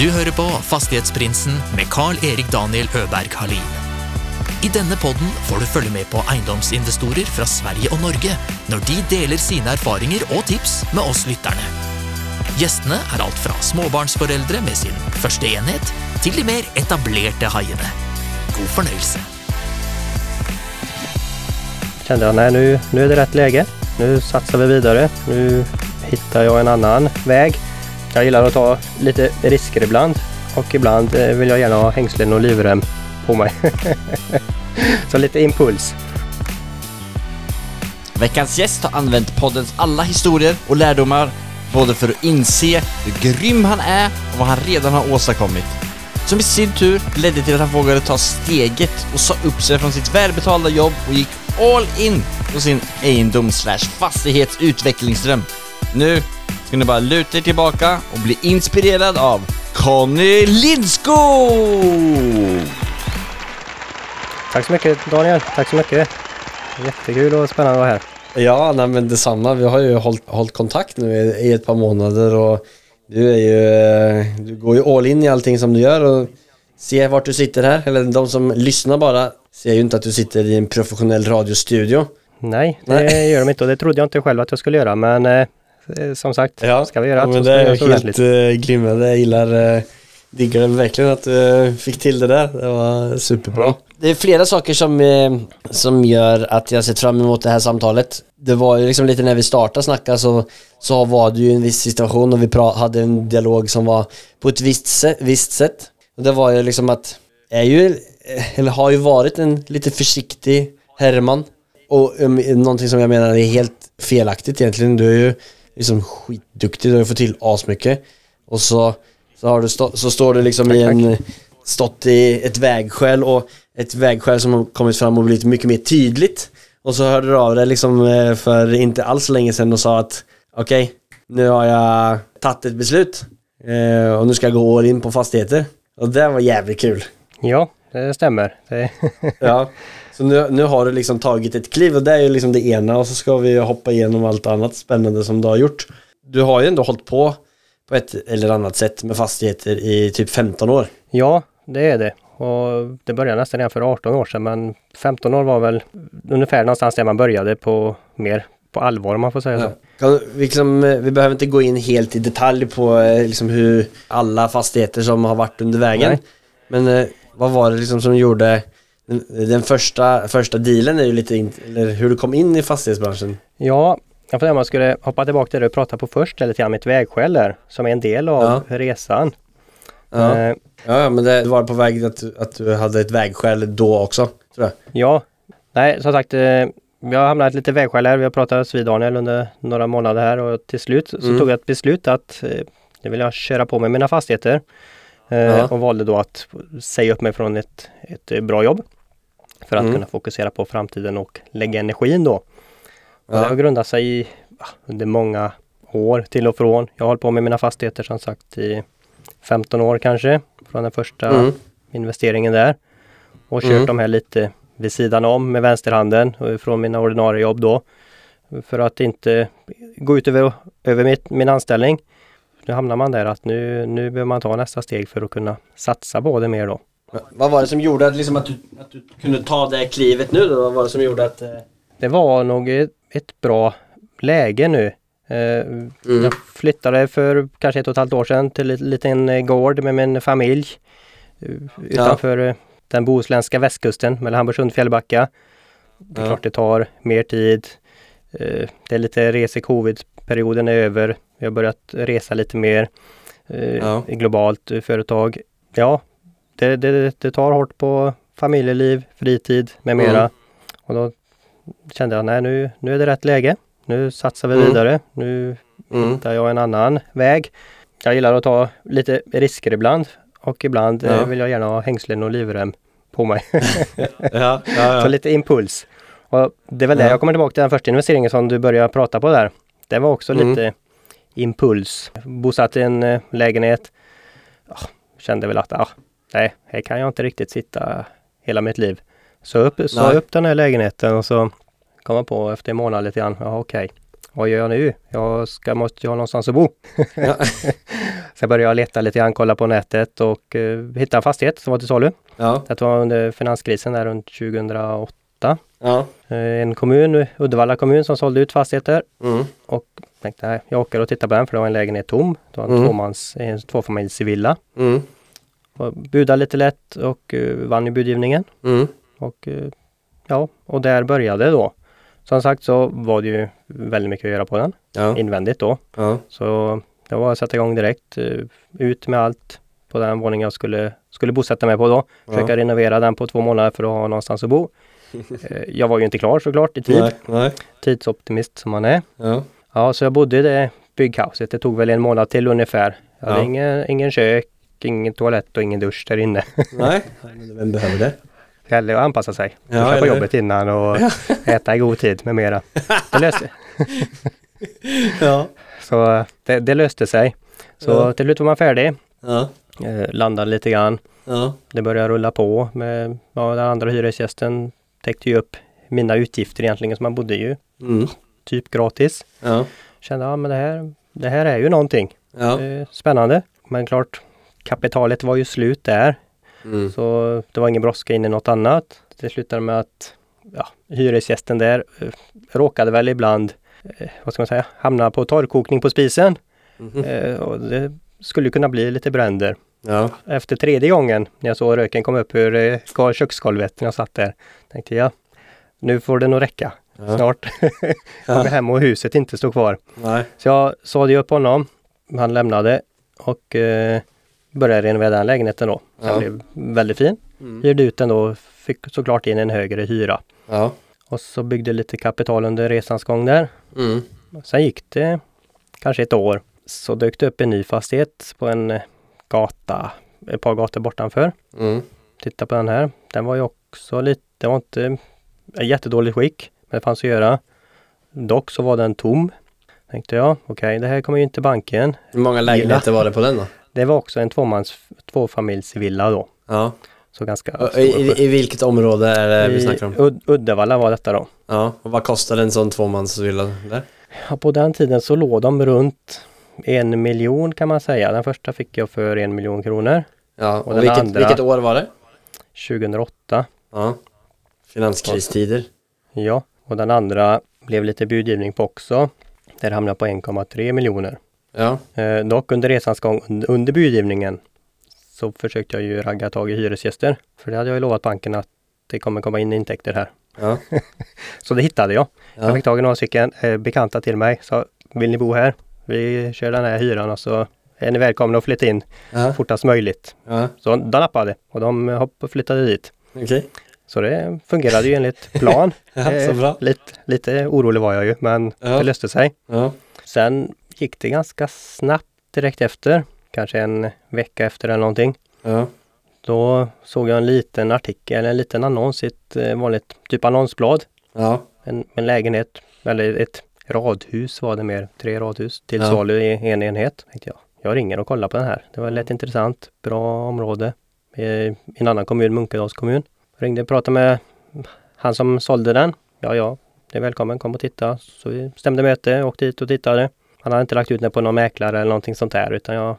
Du hører på Fastighetsprinsen med Carl-Erik Daniel Øberg Halin. I denne podden får du følge med på eiendomsinvestorer fra Sverige og Norge når de deler sine erfaringer og tips med oss lytterne. Gjestene er alt fra småbarnsforeldre med sin første enhet, til de mer etablerte haiene. God fornøyelse. kände jag nej nu, nu är det rätt läge. Nu satsar vi vidare. Nu hittar jag en annan väg. Jag gillar att ta lite risker ibland och ibland eh, vill jag gärna ha hängslen och livrem på mig. Så lite impuls. Veckans gäst har använt poddens alla historier och lärdomar både för att inse hur grym han är och vad han redan har åstadkommit. Som i sin tur ledde till att han vågade ta steget och sa upp sig från sitt välbetalda jobb och gick all in på sin egendom slash fastighetsutvecklingsdröm. Nu ska ni bara luta er tillbaka och bli inspirerad av Conny Lindskog! Tack så mycket Daniel. Tack så mycket. Jättekul och spännande att vara här. Ja, nej, men detsamma. Vi har ju hållit, hållit kontakt nu i, i ett par månader och du är ju, eh, du går ju all in i allting som du gör och ser vart du sitter här, eller de som lyssnar bara ser ju inte att du sitter i en professionell radiostudio. Nej, det Nej. gör de inte och det trodde jag inte själv att jag skulle göra men eh, eh, som sagt, ska vi göra ja, men det är helt ordentligt. uh, glimrande. Jag gillar, uh, diggar verkligen att du fick till det där. Det var superbra. Det är flera saker som, eh, som gör att jag sett fram emot det här samtalet. Det var ju liksom lite när vi startade snacka så, så var det ju en viss situation och vi hade en dialog som var på ett visst, se- visst sätt. Och det var ju liksom att, är ju, eh, eller har ju varit en lite försiktig herreman. Och um, någonting som jag menar är helt felaktigt egentligen. Du är ju liksom skitduktig, du har fått till asmycket. Och så, så, har du stå, så står du liksom i en, stått i ett vägskäl och ett vägskäl som har kommit fram och blivit mycket mer tydligt. Och så hörde du av dig liksom eh, för inte alls så länge sedan och sa att okej, nu har jag tagit ett beslut eh, och nu ska jag gå all in på fastigheter. Och det var jävligt kul. Ja, det stämmer. Det, Ja, så nu, nu har du liksom tagit ett kliv och det är ju liksom det ena och så ska vi hoppa igenom allt annat spännande som du har gjort. Du har ju ändå hållit på på ett eller annat sätt med fastigheter i typ 15 år. Ja, det är det. Och det började nästan redan för 18 år sedan men 15 år var väl ungefär någonstans där man började på mer på allvar om man får säga så. Kan, vi, liksom, eh, vi behöver inte gå in helt i detalj på eh, liksom hur alla fastigheter som har varit under vägen. Nej. Men eh, vad var det liksom som gjorde den, första, första dealen är ju lite, in, eller hur du kom in i fastighetsbranschen. Ja, jag funderar om jag skulle hoppa tillbaka till det du pratade på först eller till mitt vägskäl där som är en del av Ja. resan. Ja, Eh, ja men det var på väg att, att du hade ett vägskäl då också, tror jag. ja, nej som sagt eh, jag har hamnat lite vägskäl här. Vi har pratat vid Daniel under några månader här och till slut så Mm. tog jag ett beslut att eh, nu vill jag köra på med mina fastigheter. Eh. Och valde då att säga upp mig från ett, ett bra jobb. För att Mm. kunna fokusera på framtiden och lägga energin då. Och Det Ja. har grundat sig i, under många år till och från. Jag har hållit på med mina fastigheter som sagt i 15 år kanske. Från den första Mm. investeringen där. Och kört Mm. de här lite vid sidan om med vänsterhanden från mina ordinarie jobb då. För att inte gå ut över, över mitt, min anställning. Nu hamnar man där att nu, nu behöver man ta nästa steg för att kunna satsa på det mer då. Vad var det som gjorde att, liksom att, du, att du kunde ta det klivet nu då? Vad var det som gjorde att... eh, Det var nog ett, ett bra läge nu. Eh, Jag flyttade för kanske ett och ett halvt år sedan till en liten eh, gård med min familj utanför eh, den bohuslänska västkusten mellan Hamburgsund och Fjällbacka. Det är Ja. klart det tar mer tid. Eh, Det är lite rese-covid-perioden är över. Vi har börjat resa lite mer Ja. globalt företag. Ja, det, det, det tar hårt på familjeliv, fritid med mera. Mm. Och då kände jag, nej nu, nu är det rätt läge. Nu satsar vi Mm. vidare. Nu Mm. hittar jag en annan väg. Jag gillar att ta lite risker ibland och ibland Ja. eh, vill jag gärna ha hängslen och livrem på mig. Ja, ja, ja. Så lite impuls. Och det är väl det Ja. jag kommer tillbaka till den första investeringen som du började prata på där. Det var också Mm. lite impuls. Bosatt i en eh, lägenhet. Ja, kände väl att ah, nej, här kan jag inte riktigt sitta hela mitt liv. Så upp, så upp den här lägenheten och så kom jag på efter en månad lite grann, ja okej. vad gör jag nu? Jag ska, måste ju ha någonstans att bo. Ja. jag började leta lite grann, kolla på nätet och uh, hittade en fastighet som var till salu. Ja. Det var under finanskrisen där runt 2008. Ja. Eh, En kommun, Uddevalla kommun, som sålde ut fastigheter. Mm. Och tänkte, nej, jag åker och tittar på den för det var en lägenhet tom. Det var en Mm. tvåmans, en tvåfamiljsvilla. Mm. Budade lite lätt och uh, vann i budgivningen. Mm. Och eh, ja, och där började det då. Som sagt så var det ju väldigt mycket att göra på den Ja. invändigt då. Ja. Så det var att sätta igång direkt. eh, Ut med allt på den våningen jag skulle, skulle bosätta mig på då. Försöka renovera den på två månader för att ha någonstans att bo. Eh, Jag var ju inte klar såklart i tid. Nej. Nej. Tidsoptimist som man är. Ja. Ja, så jag bodde i det bygghuset. Det tog väl en månad till ungefär. Jag hade Ja. ingen, ingen kök, ingen toalett och ingen dusch där inne. Nej. Vem behöver det? Att anpassa sig. Ja, Ja, på eller jobbet innan och äta i god tid med mera. Det löste, Ja. så det, det löste sig. Så Ja. till slut var man färdig. Ja. Eh, landade lite grann. Ja. Det började rulla på med, ja, den andra hyresgästen täckte ju upp mina utgifter egentligen, så man bodde ju Mm. typ gratis. Ja. Kände, ja men det här, det här är ju någonting. Ja. Eh, spännande. Men klart, kapitalet var ju slut där. Mm. Så det var ingen brådska in i något annat. Det slutade med att ja, hyresgästen där eh, råkade väl ibland, eh, vad ska man säga, hamna på torrkokning på spisen. Eh, och det skulle kunna bli lite bränder. Ja. Efter tredje gången när jag såg röken komma upp ur köksgolvet när jag satt där, tänkte jag, nu får det nog räcka. Ja. Snart kommer hem och huset inte står kvar. Nej. Så jag sade upp honom. Han lämnade och eh, började renovera den lägenheten då. Den Ja. blev väldigt fin. Mm. Hyrde ut den då, fick såklart in en högre hyra. Ja. Och så byggde lite kapital under resans gång där. Mm. Sen gick det kanske ett år. Så dök det upp en ny fastighet på en gata, ett par gator bortanför. Mm. Titta på den här. Den var ju också lite, det var inte jättedåligt skick. Men det fanns att göra. Dock så var den tom. Tänkte jag, okej det här kommer ju inte banken. Hur många lägenheter var det på den då? Det var också en tvåmans, tvåfamiljsvilla då. Ja. Så ganska. I, i, I vilket område är det vi snackar om? Ud- Uddevalla var detta då. Ja. Och vad kostar en sån tvåmansvilla där? Ja, på den tiden så låg de runt en miljon kan man säga. Den första fick jag för en miljon kronor. Ja. Och Och den vilket, andra- vilket år var det? 2008. Ja. Finanskristider. Ja, och den andra blev lite budgivning på också. Där hamnade på 1,3 miljoner. Ja. Eh, dock under resans gång, un- under budgivningen, så försökte jag ju ragga tag i hyresgäster. För det hade jag ju lovat banken att det kommer komma in intäkter här. Ja. Så det hittade jag. Jag Ja. fick tag i några stycken eh, bekanta till mig. Så vill ni bo här? Vi kör den här hyran och så är ni välkomna att flytta in Ja. fortast möjligt. Ja. Så de nappade och de flyttade dit. Okej. Så det fungerade ju enligt plan. Ja, Eh. Lite, lite orolig var jag ju men Ja. det löste sig. Sen gick det ganska snabbt direkt efter. Kanske en vecka efter eller någonting. Ja. Då såg jag en liten artikel, en liten annons i ett eh, vanligt typ annonsblad. Ja. En, en lägenhet, eller ett radhus var det mer, tre radhus till Ja. salu i en enhet. Tänkte jag. jag ringer och kollar på den här. Det var lätt intressant, bra område. I en annan kommun, Munkedals kommun. Ringde och pratade med han som sålde den. Ja, ja, det är välkommen, kom och titta. Så vi stämde möte, åkte dit och tittade. Han hade inte lagt ut den på någon mäklare eller någonting sånt där utan jag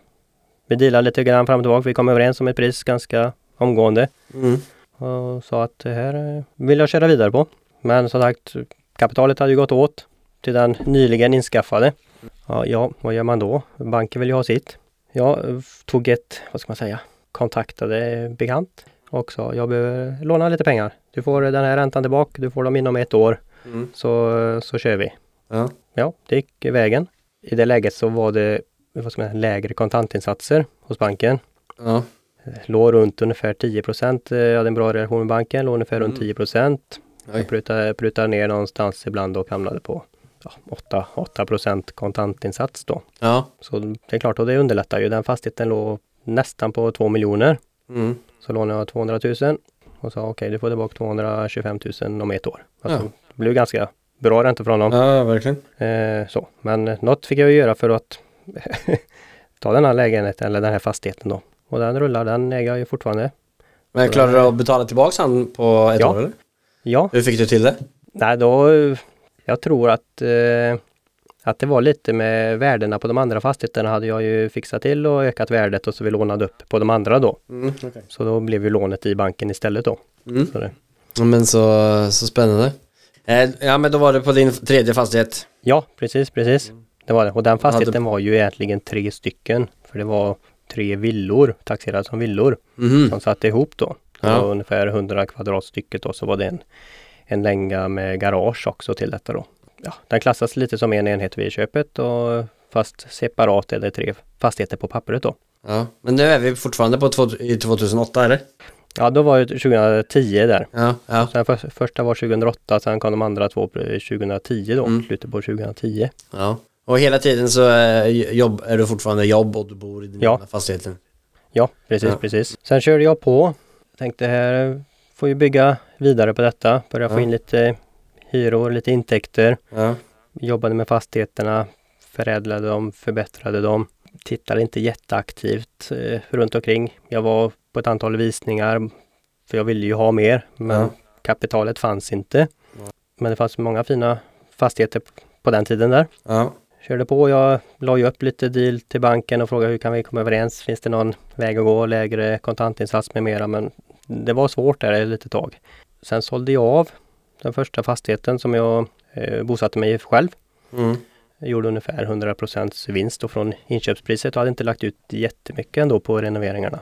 vi dealade lite grann fram och tillbaka. Vi kom överens om ett pris ganska omgående Mm. och sa att det här vill jag köra vidare på. Men som sagt, kapitalet hade ju gått åt till den nyligen inskaffade. Ja, ja vad gör man då? Banken vill ju ha sitt. Jag tog ett, vad ska man säga, kontaktade bekant och sa jag behöver låna lite pengar. Du får den här räntan tillbaka, du får dem inom ett år Mm. så, så kör vi. Ja. Ja, det gick vägen. I det läget så var det vad ska man säga, lägre kontantinsatser hos banken. Ja. Låg runt ungefär 10 procent. Jag hade en bra relation med banken, låg ungefär runt Mm. 10 procent. Jag prutade, prutade ner någonstans ibland och hamnade på ja, 8, 8 procent kontantinsats då. Ja. Så det är klart, och det underlättar ju. Den fastigheten låg nästan på 2 miljoner. Mm. Så lånade jag 200 000 och sa okej, du får tillbaka 225 000 om ett år. Alltså, Ja. Det blev ganska bra ränta från dem. Ja, verkligen. Eh, så. Men något fick jag ju göra för att ta den här lägenheten eller den här fastigheten då. Och den rullar, den äger jag ju fortfarande. Men klarade du att betala tillbaka han på ett Ja. år eller? Ja, Hur fick du till det? nej då, jag tror att eh, att det var lite med värdena på de andra fastigheterna hade jag ju fixat till och ökat värdet och så vi lånade upp på de andra då. Mm, okay. Så då blev ju lånet i banken istället då. Mm. Så det, Ja, men så, så spännande. Eh, ja men då var det på din tredje fastighet. ja, precis, precis. Det var det. Och den fastigheten var ju egentligen tre stycken. För det var tre villor, taxerade som villor, Mhm. som satte ihop då. Ja. Och ungefär 100 kvadrat stycket då så var det en, en länga med garage också till detta då. Ja, den klassas lite som en enhet vid köpet och fast separat är det tre fastigheter på pappret då. Ja, men nu är vi fortfarande på två, i 2008 eller? Ja, då var det 2010 där. Ja, ja. Sen för, första var 2008, sen kom de andra två på 2010 då, Mm. slutet på 2010. ja. Och hela tiden så är, jobb, är du fortfarande jobb och du bor i den Ja. fastigheten? Ja, precis, Ja. precis. Sen körde jag på. Tänkte här får ju bygga vidare på detta. Börja få Ja. in lite hyror, lite intäkter. Ja. Jobbade med fastigheterna, förädlade dem, förbättrade dem. Tittade inte jätteaktivt eh, runt omkring. Jag var på ett antal visningar för jag ville ju ha mer men Ja. kapitalet fanns inte. Men det fanns många fina fastigheter på den tiden där. Ja. Körde på. Jag la ju upp lite deal till banken och frågade hur kan vi komma överens? Finns det någon väg att gå? Lägre kontantinsats med mera. Men det var svårt där ett litet tag. Sen sålde jag av den första fastigheten som jag eh, bosatte mig i själv. Jag gjorde ungefär 100% vinst från inköpspriset och hade inte lagt ut jättemycket ändå på renoveringarna.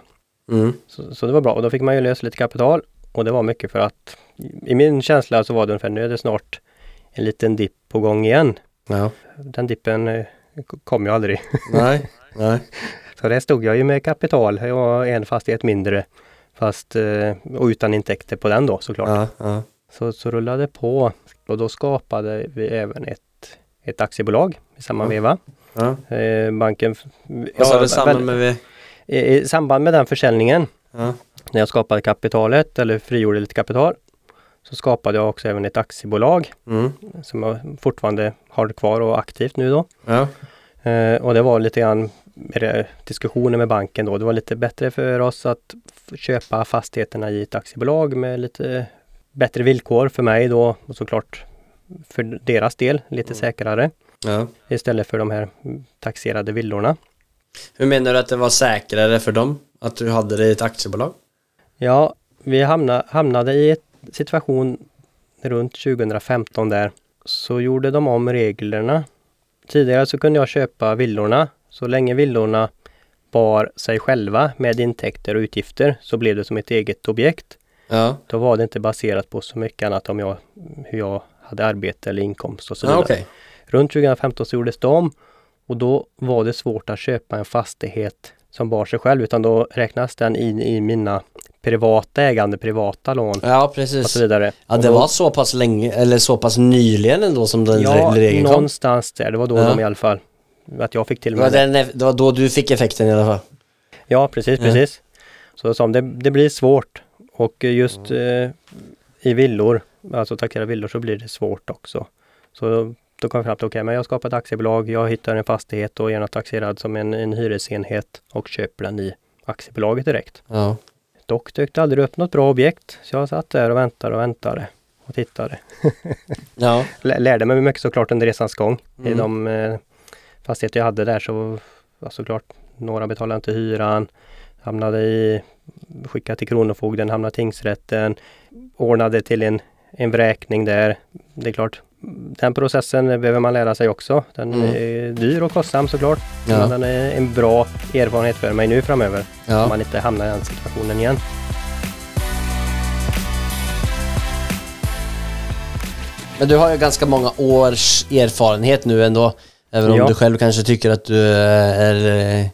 Mm. Så, så det var bra och då fick man ju lösa lite kapital och det var mycket för att i min känsla så var det ungefär nu är det snart en liten dipp på gång igen. Ja. Den dippen eh, kom ju aldrig. Nej. Nej. Så där stod jag ju med kapital. Jag var en fastighet mindre. Fast eh, och utan intäkter på den då såklart. Ja. Ja. Så, så rullade det på och då skapade vi även ett, ett aktiebolag i samma Ja. veva. Ja. Eh, banken... Vad sa du samman väl- med i, samband med den försäljningen, Ja. när jag skapade kapitalet eller frigjorde lite kapital, så skapade jag också även ett aktiebolag Mm. som jag fortfarande har kvar och aktivt nu då. Eh, och det var lite grann det- diskussioner med banken då. Det var lite bättre för oss att köpa fastigheterna i ett aktiebolag med lite bättre villkor för mig då och såklart för deras del lite säkrare ja. istället för de här mm, taxerade villorna. Hur menar du att det var säkrare för dem? Att du hade det i ett aktiebolag? Ja, vi hamnade, hamnade i en situation runt 2015 där. Så gjorde de om reglerna. Tidigare så kunde jag köpa villorna. Så länge villorna bar sig själva med intäkter och utgifter så blev det som ett eget objekt. Ja. Då var det inte baserat på så mycket annat om jag, hur jag hade arbete eller inkomst och så Ja, vidare. okej. Runt 2015 så gjordes det om och då var det svårt att köpa en fastighet som bar sig själv utan då räknas den in i mina privata ägande, privata lån Ja, och precis. så vidare. Ja, Och det då- var så pass länge, eller så pass nyligen ändå som den Ja, re- regeln kom. någonstans där. Det var då Ja. de i alla fall, att jag fick till Det var, mig det. den, det var då du fick effekten i alla fall. Ja, precis, Ja. precis. Så som det, det blir svårt och just eh, i villor, alltså taxerade villor så blir det svårt också. Så då kom jag fram till, okej, men jag skapar ett aktiebolag, jag hittar en fastighet och gärna taxerad som en, en hyresenhet och köper den i aktiebolaget direkt. Ja. Dock dök det aldrig upp något bra objekt, så jag satt där och väntade och väntade och tittade. Ja. Lä- Lärde mig mycket såklart under resans gång. I Mm. de eh, fastigheter jag hade där så var såklart några betalade inte hyran, hamnade i, skickade till Kronofogden, hamnade i tingsrätten, ordnade till en, en vräkning där. Det är klart, den processen behöver man lära sig också. Den Mm. är dyr och kostsam såklart. Ja. Men den är en bra erfarenhet för mig nu framöver. Om Ja. man inte hamnar i den situationen igen. Men du har ju ganska många års erfarenhet nu ändå. Även om Ja. du själv kanske tycker att du eh, är eh,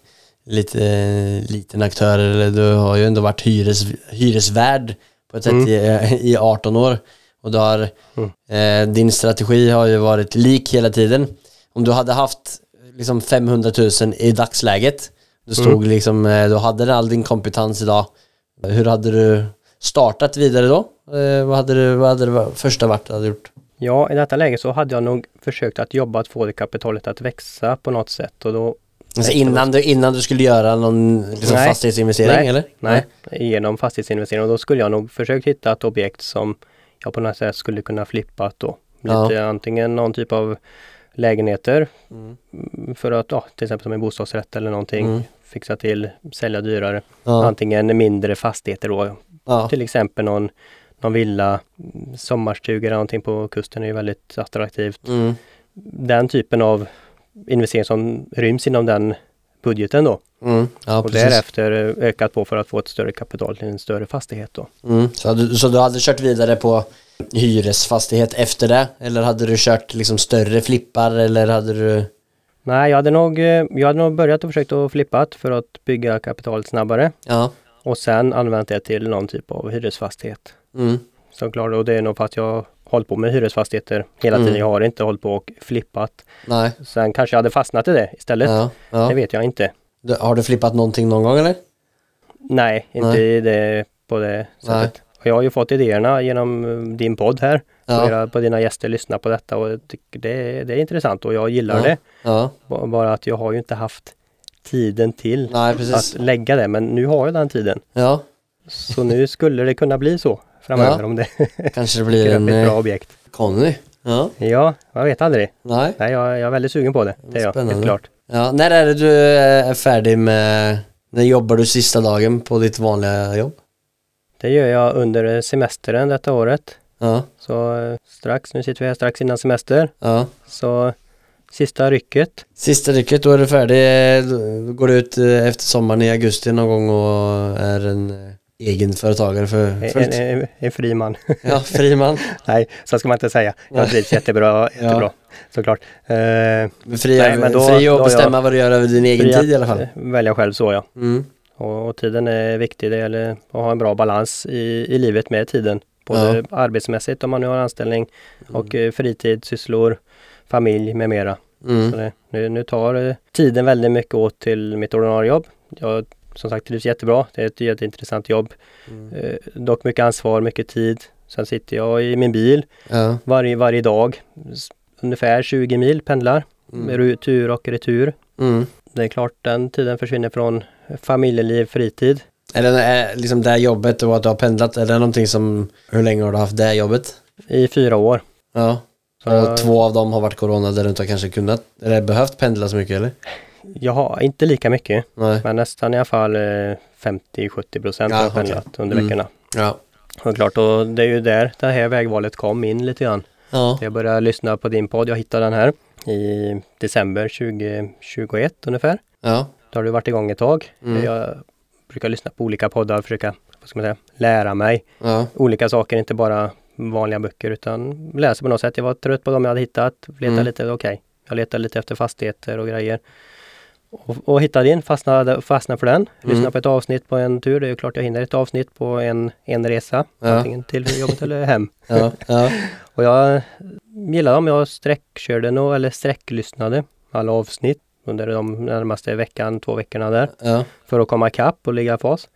lite eh, liten aktör eller du har ju ändå varit hyres, hyresvärd på ett sätt Mm. i, i 18 år. Och du har, eh, din strategi har ju varit lik hela tiden. Om du hade haft liksom 500 000 i dagsläget, du stod Mm. liksom, eh, du hade all din kompetens idag. Hur hade du startat vidare då? Eh, vad hade du, vad hade det första varit du hade gjort? Ja, i detta läge så hade jag nog försökt att jobba att få det kapitalet att växa på något sätt och då Alltså innan du, innan du skulle göra någon liksom Nej. fastighetsinvestering Nej. eller? Nej, genom fastighetsinvestering och då skulle jag nog försökt hitta ett objekt som jag på något sätt skulle kunna flippa då. Ja. Lite antingen någon typ av lägenheter Mm. mm, för att ja, till exempel som en bostadsrätt eller någonting Mm. fixa till, sälja dyrare. Ja. Antingen mindre fastigheter då, Ja. till exempel någon, någon villa, mm, sommarstugor eller någonting på kusten är ju väldigt attraktivt. Mm. Den typen av investering som ryms inom den budgeten då. Mm. Ja, och precis. därefter eh, ökat på för att få ett större kapital till en större fastighet då. Mm. Så, du, så du hade kört vidare på hyresfastighet efter det? Eller hade du kört liksom större flippar eller hade du... Nej, jag hade nog, eh, jag hade nog börjat och försökt att flippat för att bygga kapitalet snabbare Ja. och sen använt det till någon typ av hyresfastighet. Mm. Såklart, och det är nog för att jag hållit på med hyresfastigheter hela Mm. tiden. Jag har inte hållit på och flippat. Nej. Sen kanske jag hade fastnat i det istället. Ja. Det ja. vet jag inte. Du, har du flippat någonting någon gång eller? Nej, inte Nej. i det, på det Nej. sättet. Och jag har ju fått idéerna genom eh, din podd här. Ja. Era, på dina gäster lyssnar på detta och det, det är intressant och jag gillar det. Bara att jag har ju inte haft tiden till Nej, att lägga det. Men nu har jag den tiden. Ja. Så nu skulle det kunna bli så framöver Ja. om det Kanske det blir en ett bra eh, objekt. Conny. Ja. Ja, jag vet aldrig. Nej. Nej, jag, jag är väldigt sugen på det. Det är jag, Spännande. helt klart. Ja. När är det du är färdig med... När jobbar du sista dagen på ditt vanliga jobb? Det gör jag under semestern detta året. Ja. Så eh, strax, nu sitter vi här strax innan semester. Ja. Så sista rycket. Sista rycket, då är du färdig. Då går du ut eh, efter sommaren i augusti någon gång och är en eh, egenföretagare för En, fullt. en, en fri man. Ja, fri man. Nej, så ska man inte säga. Jag trivs jättebra, jättebra. Såklart. Eh, Men Fri, Nej, men då- fri att bestämma vad du gör över din egen tid i alla fall. Välja själv så ja. Mm. Och, och tiden är viktig. Det gäller att ha en bra balans i, i livet med tiden. Både arbetsmässigt om man nu har anställning och eh, fritid, sysslor, familj med mera. Så Mm. det, nu, nu tar eh, tiden väldigt mycket åt till mitt ordinarie jobb. Jag som sagt trivs jättebra. Det är ett jätteintressant jobb. Mm. Eh, dock mycket ansvar, mycket tid. Sen sitter jag i min bil Ja. varje, varje dag. Ungefär 20 mil pendlar. Mm. Tur och retur. Mm. Det är klart den tiden försvinner från familjeliv, fritid. Är det är liksom det här jobbet och att du har pendlat, är det någonting som, hur länge har du haft det här jobbet? I fyra år. Ja. Så Och två av dem har varit corona där du inte har kanske kunnat, eller behövt pendla så mycket eller? Jag har inte lika mycket. Nej. Men nästan i alla fall eh, 50-70 procent Ja, har jag pendlat under Mm. veckorna. Ja. Och klart, och det är ju där det här vägvalet kom in lite grann. Ja. Jag började lyssna på din podd. Jag hittade den här i december 2021 ungefär. Ja. Då har du varit igång ett tag. Mm. Jag brukar lyssna på olika poddar och försöka vad ska man säga, lära mig Ja. olika saker, inte bara vanliga böcker utan läsa på något sätt. Jag var trött på dem jag hade hittat. Letade Mm. lite, okej. Jag letade lite efter fastigheter och grejer. Och, och hittade in, fastnade, fastnade för den. Lyssnade Mm. på ett avsnitt på en tur. Det är ju klart jag hinner ett avsnitt på en, en resa. Ja. Antingen till jobbet eller hem. Ja. Ja. Och jag gillade dem. Jag sträckkörde nog, eller sträcklyssnade alla avsnitt under de närmaste veckan, två veckorna där. För att komma ikapp och ligga i fas.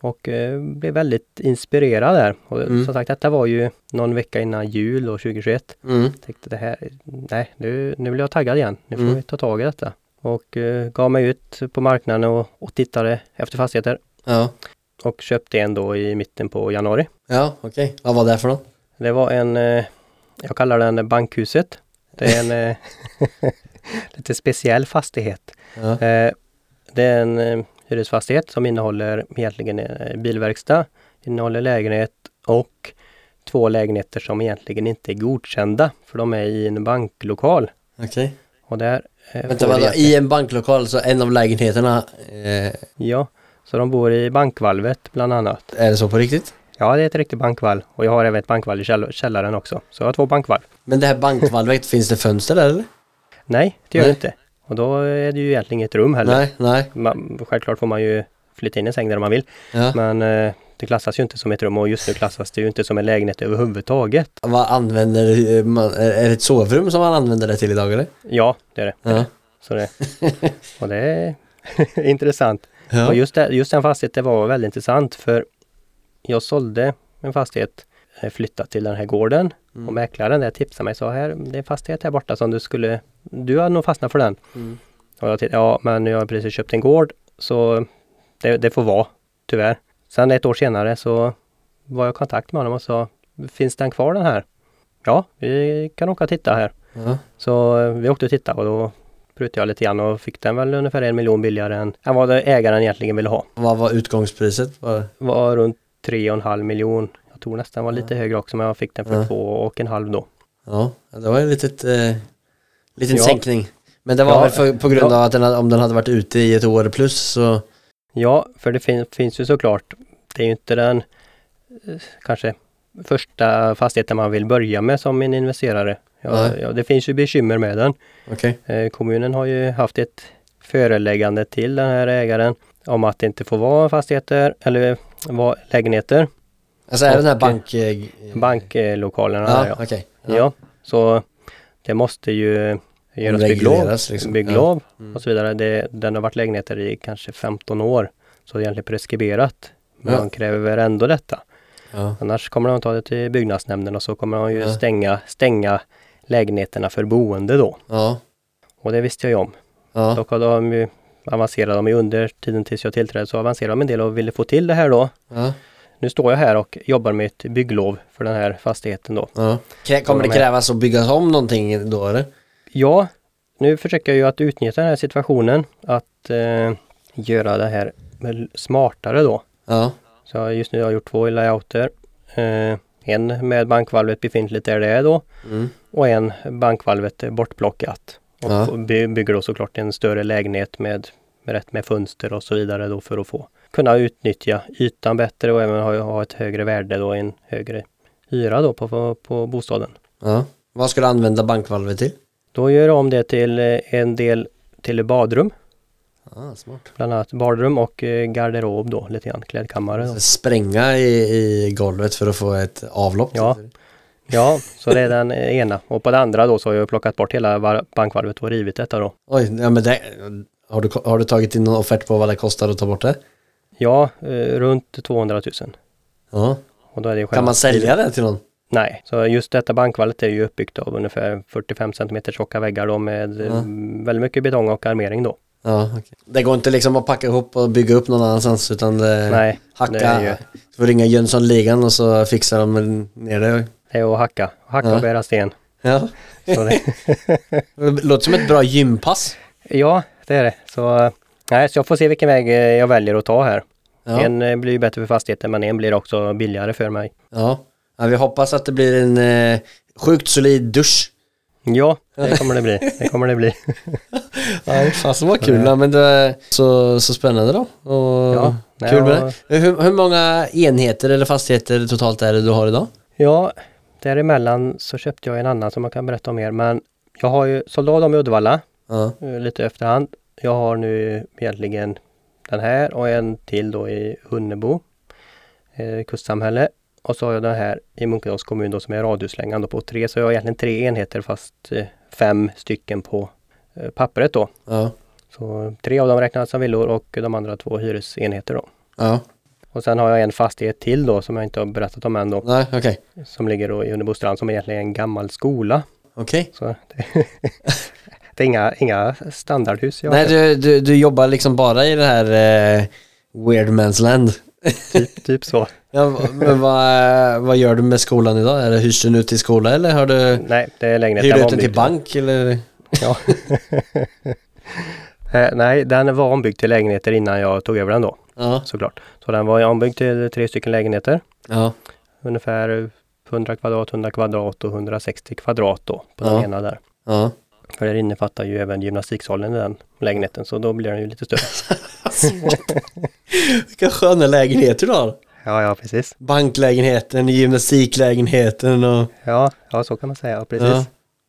Och eh, blev väldigt inspirerad där. Och Mm. som sagt, detta var ju någon vecka innan jul då, 2021. Mm. Tänkte det här, nej nu, nu blir jag taggad igen. Nu får Mm. vi ta tag i detta. Och eh, gav mig ut på marknaden och, och tittade efter fastigheter. Ja. Och köpte en då i mitten på januari. Ja, okej. Vad var det för något? Det var en, eh, jag kallar den Bankhuset. Det är en eh, lite speciell fastighet. Ja. Det är en hyresfastighet som innehåller egentligen en bilverkstad, innehåller lägenhet och två lägenheter som egentligen inte är godkända för de är i en banklokal. Okej. Och där eh, Vänta, vi- I en banklokal så en av lägenheterna, eh, Ja, så de bor i bankvalvet bland annat. är det så på riktigt? Ja, det är ett riktigt bankvalv och jag har även ett bankvalv i käll- källaren också. Så jag har två bankvalv. Men det här bankvalvet, finns det fönster där eller? Nej, det gör Nej. det inte. Och då är det ju egentligen inget rum heller. Nej, nej. Man, självklart får man ju flytta in en säng där man vill. Ja. Men eh, det klassas ju inte som ett rum och just nu klassas det ju inte som en lägenhet överhuvudtaget. Vad använder man, är det ett sovrum som man använder det till idag eller? Ja, det är det. Ja. Så det och det är intressant. Ja. Och just, det, just den fastigheten var väldigt intressant för jag sålde en fastighet eh, flyttat till den här gården Mm. och mäklaren där tipsade mig så här, det är en fastighet här borta som du skulle, du hade nog fastnat för den. Mm. Och jag tittade, ja men nu har jag precis köpt en gård så det, det får vara, tyvärr. Sen ett år senare så var jag i kontakt med honom och sa, finns den kvar den här? Ja, vi kan åka och titta här. Ja. Så eh, vi åkte och tittade och då prutade jag lite grann och fick den väl ungefär en miljon billigare än, än vad ägaren egentligen ville ha. Vad var utgångspriset? Var... var runt tre och en halv miljon. Jag tror nästan var lite högre också men jag fick den för Ja. två och en halv då. Ja, det var en litet, eh, liten Ja. sänkning. Men det var Ja, väl för, på grund ja. av att den, om den hade varit ute i ett år plus så... Ja, för det fin finns ju såklart, det är ju inte den eh, kanske första fastigheten man vill börja med som en investerare. Ja, ja, det finns ju bekymmer med den. Okej. Eh, kommunen har ju haft ett föreläggande till den här ägaren om att det inte får vara fastigheter eller vara lägenheter, Alltså är det den här bank... eh, banklokalerna. Ja, ja. okej. Ja. så det måste ju göras bygglov, liksom. bygglov Ja. Mm. och så vidare. Det, den har varit lägenheter i kanske 15 år. Så det är egentligen preskriberat. Men Ja. de kräver ändå detta. Ja. Annars kommer de ta det till byggnadsnämnden och så kommer de ju Ja. stänga, stänga lägenheterna för boende då. Ja. Och det visste jag ju om. Ja. Dock har de ju avancerat de ju under tiden tills jag tillträdde så avancerade de en del och ville få till det här då. Ja. Nu står jag här och jobbar med ett bygglov för den här fastigheten då. ja. Kommer det krävas att bygga om någonting då eller? Ja, nu försöker jag ju att utnyttja den här situationen att eh, göra det här smartare då. Ja. Så just nu har jag gjort två layouter. Eh, en med bankvalvet befintligt där det är då Mm. och en bankvalvet bortplockat. Och Ja. by- bygger då såklart en större lägenhet med, med rätt med fönster och så vidare då för att få kunna utnyttja ytan bättre och även ha, ha ett högre värde då, en högre hyra då på, på, på bostaden. ja. Vad ska du använda bankvalvet till? Då gör jag om det till eh, en del till badrum, Ah, smart. bland annat badrum och eh, garderob då, lite grann, klädkammare. Då. Spränga i, i golvet för att få ett avlopp? Ja. Ja, så det är den ena. Och på det andra då så har jag plockat bort hela bankvalvet och rivit detta då. Oj, ja, men det, har, du, har du tagit in någon offert på vad det kostar att ta bort det? Ja, eh, runt 200 000. Ja. Och då är det Kan man sälja det till någon? Nej, så just detta bankvalvet är ju uppbyggt av ungefär 45 cm tjocka väggar då med eh, Ja. väldigt mycket betong och armering då. Ja, okej. Det går inte liksom att packa ihop och bygga upp någon annanstans utan det, Nej, hacka, det är ju du får ringa Jönssonligan och så fixar de ner det. att hacka, hacka Ja. och bära sten. Ja. Så det, Det låter som ett bra gympass. ja, det är det. Så, nej, så jag får se vilken väg eh, jag väljer att ta här. Ja. En eh, blir ju bättre för fastigheten men en blir också billigare för mig. Ja. ja, vi hoppas att det blir en eh, sjukt solid dusch. Ja, det kommer det bli. Det kommer det bli. Ja, fasen vad kul. Ja, men det är så, så spännande då. Och Ja, nej, kul med det. Hur, hur många enheter eller fastigheter totalt är det du har idag? Ja, däremellan så köpte jag en annan som jag kan berätta om mer. Men jag har ju sålt av dem i Uddevalla Ja, eh, lite efterhand. Jag har nu egentligen den här och en till då i Hunnebo, eh, kustsamhälle. Och så har jag den här i Munkedals kommun då som är radhuslängan på tre. Så jag har egentligen tre enheter fast eh, fem stycken på eh, pappret då. ja, Så tre av dem räknas som villor och de andra två hyresenheter då. ja. Och sen har jag en fastighet till då som jag inte har berättat om än då. Nej, okej. Som ligger då i Hunnebostrand som egentligen är en gammal skola. Okej. Så det, det är inga, inga standardhus jag Nej, du, du, du jobbar liksom bara i det här eh, weird man's land. Typ, typ så. Ja, men vad, vad gör du med skolan idag? Är det hyrs den ut till skola eller har du Nej, det är lägenheten ut den till ombyggd. bank eller? Ja. Eh, Nej, den var ombyggd till lägenheter innan jag tog över den då, Ja, såklart. Så den var ombyggd till tre stycken lägenheter. ja, Ungefär 100 kvadrat, 100 kvadrat och 160 kvadrat då på Ja. den ena där. ja. För det innefattar ju även gymnastiksalen i den lägenheten så då blir den ju lite större. Vilka sköna lägenheter du har. Ja, ja precis. Banklägenheten, gymnastiklägenheten och Ja, ja så kan man säga, precis. ja.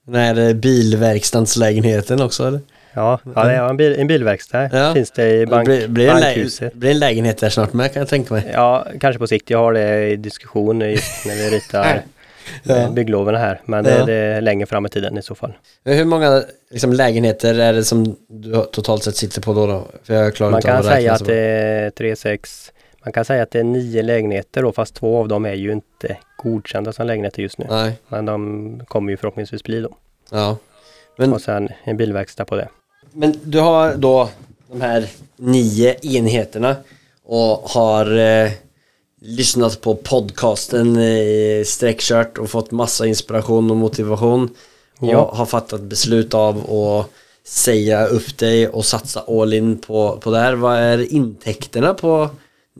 Den här bilverkstadslägenheten också eller? Ja, ja det är en, bil, en bilverkstad Ja. finns det i bank, blir, blir, bankhuset. blir en lägenhet där snart med kan jag tänka mig. Ja, kanske på sikt. Jag har det i diskussion just när vi ritar Ja. eh, byggloven här. Men det, Ja. det är längre fram i tiden i så fall. Hur många liksom, lägenheter är det som du totalt sett sitter på då? då? För jag klarar Man inte kan säga att det är 3, 6, man kan säga att det är nio lägenheter då, fast två av dem är ju inte godkända som lägenheter just nu. Nej, Men de kommer ju förhoppningsvis bli då. ja. Men, Och sen en bilverkstad på det. men du har då de här nio enheterna och har eh, lyssnat på podcasten i sträckkört och fått massa inspiration och motivation. Ja. har fattat beslut av att säga upp dig och satsa all in på, på det här. Vad är intäkterna på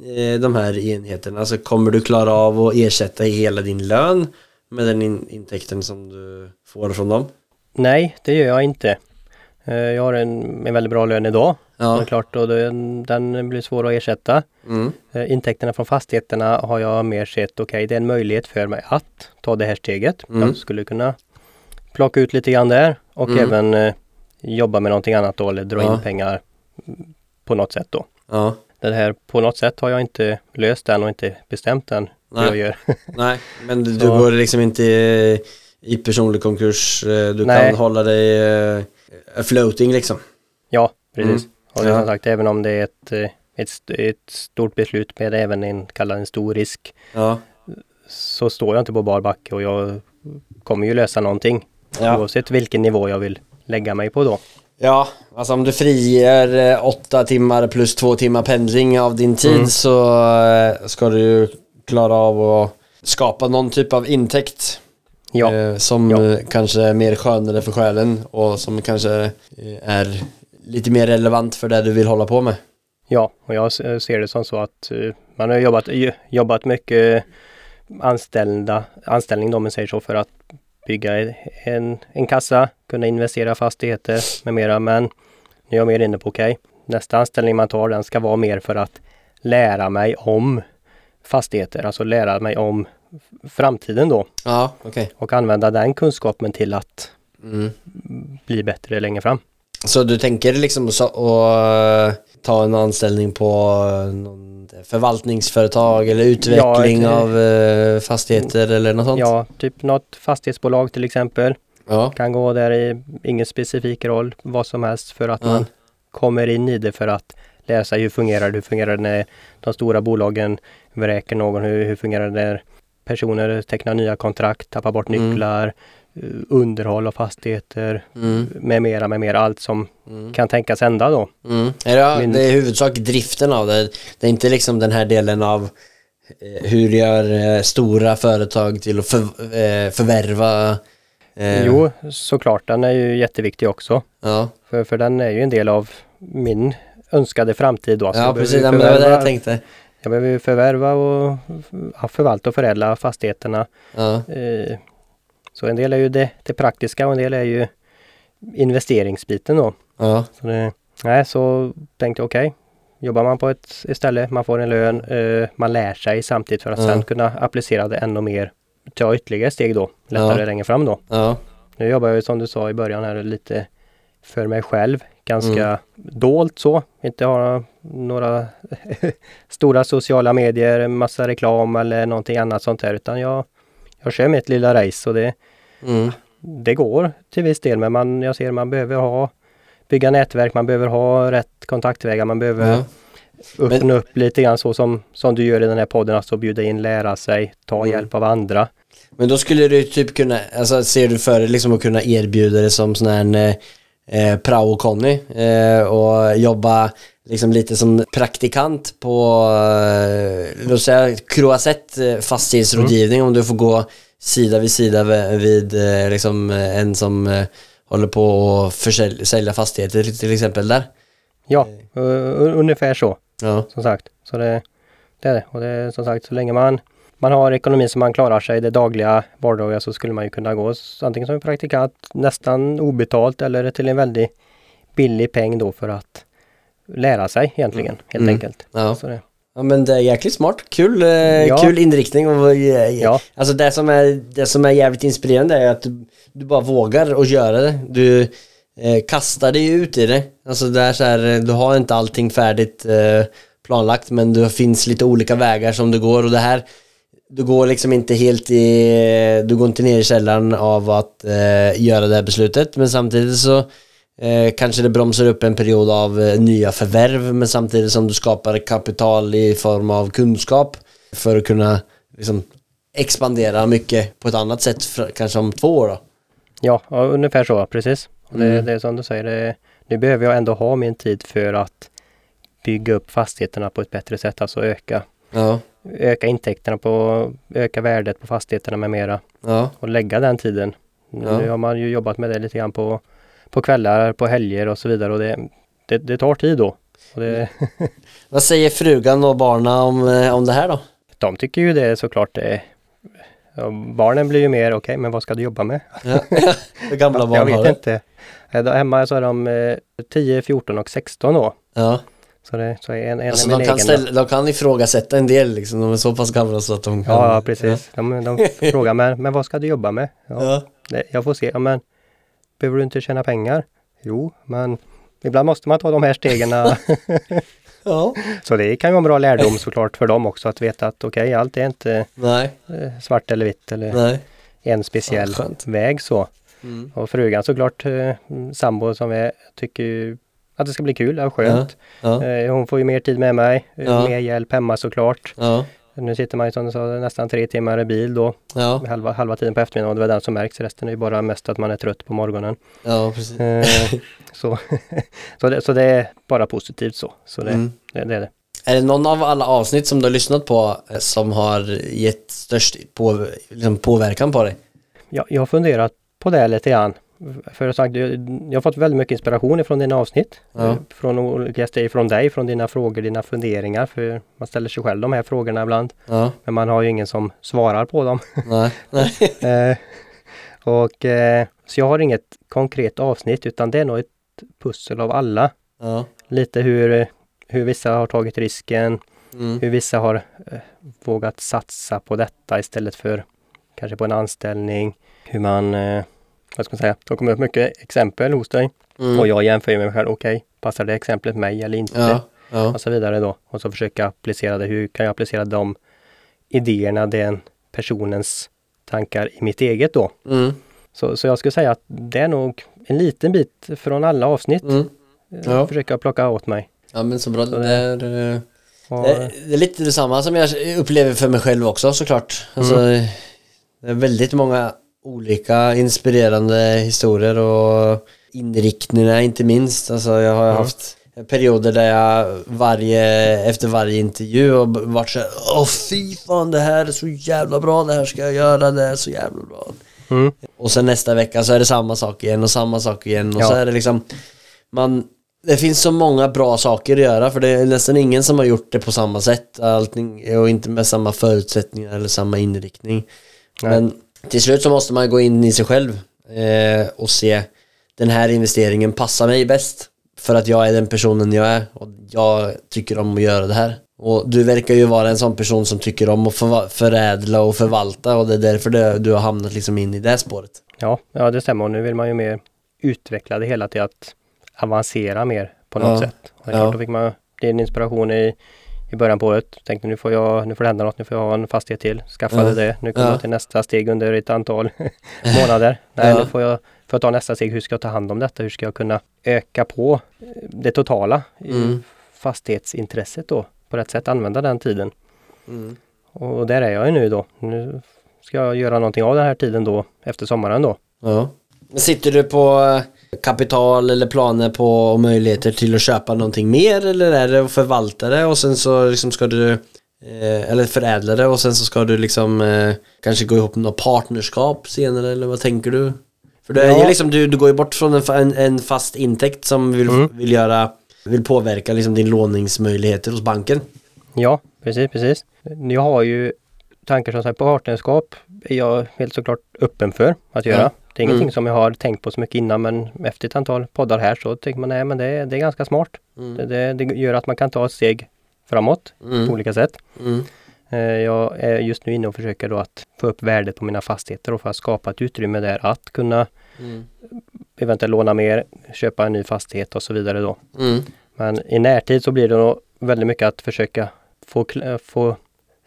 eh, de här enheterna? Alltså kommer du klara av att ersätta hela din lön med den in, intäkten som du får från dem? Nej, det gör jag inte. Eh, Jag har en, en väldigt bra lön idag. Ja. Det klart, och den, den blir svår att ersätta. Mm. Eh, Intäkterna från fastigheterna har jag mer sett, okej det är en möjlighet för mig att ta det här steget. Mm. Jag skulle kunna plocka ut lite grann där och Mm. även eh, jobba med någonting annat då eller dra Ja. in pengar på något sätt då. Ja. Det här på något sätt har jag inte löst den och inte bestämt hur Nej. jag gör. Nej, men du, du går liksom inte i, i personlig konkurs. eh, Du Nej. kan hålla dig eh, floating liksom. ja, precis. Mm. Och det Ja. som sagt, även om det är ett, eh, ett, ett stort beslut med även en, kallad en stor risk, Ja. så står jag inte på bar backe och jag kommer ju lösa någonting. Ja. Oavsett vilken nivå jag vill lägga mig på då. Ja, alltså om du friger eh, åtta timmar plus två timmar pendling av din tid Mm. så eh, ska du ju klara av att skapa någon typ av intäkt. Ja, Som Ja. kanske är mer skönare för själen och som kanske är lite mer relevant för det du vill hålla på med. ja, och jag ser det som så att eh, man har jobbat, j- jobbat mycket anställda, anställning om man säger så, för att bygga en, en kassa, kunna investera fastigheter med mera. Men nu är jag mer inne på, okej, nästa anställning man tar, den ska vara mer för att lära mig om fastigheter, alltså lära mig om framtiden då Ja, okej. och använda den kunskapen till att Mm. bli bättre längre fram. Så du tänker liksom så, att eh, ta en anställning på eh, någon förvaltningsföretag eller utveckling Ja, ett- av eh, fastigheter eller något sånt? Ja, typ något fastighetsbolag till exempel. Ja. Kan gå där i ingen specifik roll, vad som helst för att Ja. man kommer in i det för att sig hur fungerar det, hur fungerar det när de stora bolagen vräker någon, hur, hur fungerar det när personer tecknar nya kontrakt, tappar bort Mm. nycklar, eh, underhåll av fastigheter Mm. med mera, med mera, allt som Mm. kan tänkas hända då. Mm. Ja, det är i huvudsak driften av det. Det är inte liksom den här delen av eh, hur gör eh, stora företag till att för, eh, förvärva eh, Jo, såklart, den är ju jätteviktig också. Ja, För, för den är ju en del av min önskade framtid då. Så ja precis, behöver ja, men det var det jag tänkte Jag behöver ju förvärva och förvalta och förädla fastigheterna. Ja, Eh, Så en del är ju det, det praktiska och en del är ju investeringsbiten då. ja, Så, det, nej, så tänkte jag okej, jobbar man på ett ställe, man får en lön, eh, man lär sig samtidigt för att Ja. sen kunna applicera det ännu mer, ta ytterligare steg då, lättare Ja. längre fram då. ja, Nu jobbar jag ju som du sa i början här lite för mig själv, ganska Mm. dolt så, inte ha några stora sociala medier, massa reklam eller någonting annat sånt här utan jag, jag kör mitt lilla race och det, mm, det går till viss del men man, jag ser man behöver ha bygga nätverk, man behöver ha rätt kontaktvägar, man behöver ja. öppna upp lite grann så som, som du gör i den här podden, alltså bjuda in, lära sig, ta Mm. hjälp av andra. Men då skulle du typ kunna, alltså ser du för dig liksom att kunna erbjuda det som sån här eh, prao-Conny eh, och jobba liksom lite som praktikant på, eh, låt säga Croisette eh, fastighetsrådgivning om du får gå sida vid sida vid, vid eh, liksom eh, en som eh, håller på att försälja sälja fastigheter till exempel där. Ja, uh, ungefär så. Ja, som sagt. Så det, det är det. Och det är som sagt så länge man, man har ekonomi som man klarar sig det dagliga vardagliga så skulle man ju kunna gå antingen som praktikant nästan obetalt eller till en väldigt billig peng då för att lära sig egentligen helt Mm. enkelt. ja. Så det, Ja men det är jäkligt smart, kul, eh, Ja. kul inriktning och eh, Ja. Alltså det som är, det som är jävligt inspirerande är att du, du bara vågar och göra det. Du eh, kastar dig ut i det. Alltså det är så här, eh, du har inte allting färdigt eh, planlagt men det finns lite olika vägar som du går och det här du går liksom inte helt i, du går inte ner i källaren av att eh, göra det här beslutet men samtidigt så eh, kanske det bromsar upp en period av eh, nya förvärv men samtidigt som du skapar kapital i form av kunskap för att kunna liksom expandera mycket på ett annat sätt för, kanske om två år då. ja, ja, ungefär så, precis. Det, Mm. det är som du säger, det, nu behöver jag ändå ha min tid för att bygga upp fastigheterna på ett bättre sätt, alltså öka, Ja, öka intäkterna på, öka värdet på fastigheterna med mera. ja, och lägga den tiden Ja. Nu har man ju jobbat med det lite grann på, på kvällar, på helger och så vidare och det, det, det tar tid då. Det, Vad säger frugan och barna om, eh, om det här då? de tycker ju det såklart det ja, Barnen blir ju mer, okej men vad ska du jobba med? Ja. Hur gamla jag barn vet har inte. Eh, Hemma så är de eh, 10, 14 och 16 då. Ja. Så, det, så är en, en Alltså de kan, ställa, de kan ifrågasätta en del liksom, de är så pass gamla så att de kan... Ja, ja, precis. De, de frågar men, men vad ska du jobba med? Ja, Ja. det, jag får se. Ja, men behöver du inte tjäna pengar? Jo, men ibland måste man ta de här stegen. ja. så det kan ju vara en bra lärdom såklart för dem också att veta att okej, allt är inte Nej, eh, svart eller vitt eller nej. en speciell Ja, väg så. Mm. Och frugan såklart, eh, sambo som är, tycker att det ska bli kul, och skönt. Ja. Eh, hon får ju mer tid med mig, eh, Ja. mer hjälp hemma såklart. Ja. Nu sitter man ju som du sa nästan tre timmar i bil då, Ja. halva, halva tiden på eftermiddagen och det var den som märks. Resten är ju bara mest att man är trött på morgonen. Ja, precis. Eh, så, så, det, så det är bara positivt så. Så det, Mm. det, det är det. Är det någon av alla avsnitt som du har lyssnat på som har gett störst på, liksom påverkan på dig? Jag, jag har funderat på det lite grann. För sagt, jag, jag har fått väldigt mycket inspiration ifrån dina avsnitt. Ja. Från olika från dig, från dina frågor, dina funderingar. För man ställer sig själv de här frågorna ibland. Ja, Men man har ju ingen som svarar på dem. nej, nej. Eh, och, eh, så jag har inget konkret avsnitt utan det är nog ett pussel av alla. Ja, Lite hur, hur vissa har tagit risken, mm. hur vissa har eh, vågat satsa på detta istället för kanske på en anställning. Hur man, eh, vad ska man säga, det kommer upp mycket exempel hos dig Mm. och jag jämför ju med mig själv, okej, passar det exemplet mig eller inte? Ja, ja, Och så vidare då. Och så försöka applicera det, hur kan jag applicera de idéerna, den personens tankar i mitt eget då? mm. Så, så jag skulle säga att det är nog en liten bit från alla avsnitt. Mm. Ja. Ja. Försöka plocka åt mig. ja men så bra. Så Det det- är, eh, Och, det, det är lite detsamma som jag upplever för mig själv också såklart. Alltså, Det är väldigt många olika inspirerande historier och inriktningar inte minst. Alltså jag har haft perioder där jag varje, efter varje intervju och b- varit såhär Åh fy fan det här är så jävla bra, det här ska jag göra, det är så jävla bra. mm, Och sen nästa vecka så är det samma sak igen och samma sak igen och Ja. så är det liksom Man Det finns så många bra saker att göra för det är nästan ingen som har gjort det på samma sätt Allting och inte med samma förutsättningar eller samma inriktning Nej. Men till slut så måste man gå in i sig själv eh, och se Den här investeringen passar mig bäst För att jag är den personen jag är och jag tycker om att göra det här och du verkar ju vara en sån person som tycker om att förädla och förvalta och det är därför du har hamnat liksom in i det spåret. ja, ja, det stämmer. Och nu vill man ju mer utveckla det hela till att avancera mer på något Ja. sätt. Och det är Ja. Då fick man din inspiration i, i början på året. Tänkte nu får jag, nu får det hända något, nu får jag ha en fastighet till. Skaffade Ja. det. Nu kommer Ja. jag till nästa steg under ett antal månader. Nej, Ja. nu får jag, får jag ta nästa steg. Hur ska jag ta hand om detta? Hur ska jag kunna öka på det totala Mm. fastighetsintresset då? På rätt sätt använda den tiden. Mm. Och där är jag ju nu då. Nu ska jag göra någonting av den här tiden då efter sommaren då. Ja. Men sitter du på eh, kapital eller planer på och möjligheter till att köpa någonting mer eller är det att förvalta det och sen så liksom ska du eh, eller förädla det och sen så ska du liksom eh, kanske gå ihop med något partnerskap senare eller vad tänker du? För det är Ja. liksom, du, du går ju bort från en, en, en fast intäkt som vill, Mm. vill göra vill påverka liksom din låningsmöjligheter hos banken. Ja, precis, precis. Jag har ju tankar som sagt på partnerskap är jag helt såklart öppen för att göra. Ja. Det är ingenting Mm. som jag har tänkt på så mycket innan men efter ett antal poddar här så tänker man nej men det, det är ganska smart. Det, det, det gör att man kan ta ett steg framåt på Mm. olika sätt. Mm. Eh, Jag är just nu inne och försöker då att få upp värdet på mina fastigheter och för att skapa ett utrymme där att kunna Mm. eventuellt låna mer, köpa en ny fastighet och så vidare då. Mm. Men i närtid så blir det nog väldigt mycket att försöka få, kl- få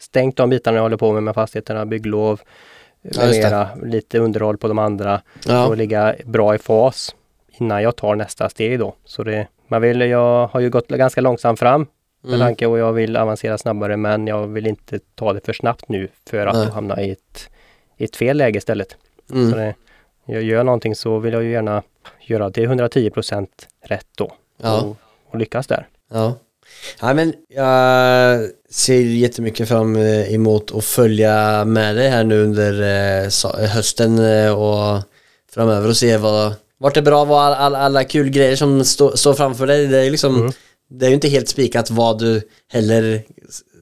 stängt de bitarna jag håller på med med fastigheterna, bygglov, Ja, mera, lite underhåll på de andra Ja. och ligga bra i fas innan jag tar nästa steg då. Så det, man vill, jag har ju gått ganska långsamt fram med Mm. tanke och jag vill avancera snabbare men jag vill inte ta det för snabbt nu för att Nej. hamna i ett, i ett fel läge istället. Så Mm. det, jag gör någonting så vill jag ju gärna göra det 110% rätt då Ja. och, och lyckas där. Ja. Ja, men jag ser jättemycket fram emot att följa med dig här nu under eh, hösten eh, och framöver och se vad, vart det är bra, vad all, all, alla kul grejer som står står framför dig. Det är liksom, Mm. det är ju inte helt spikat vad du heller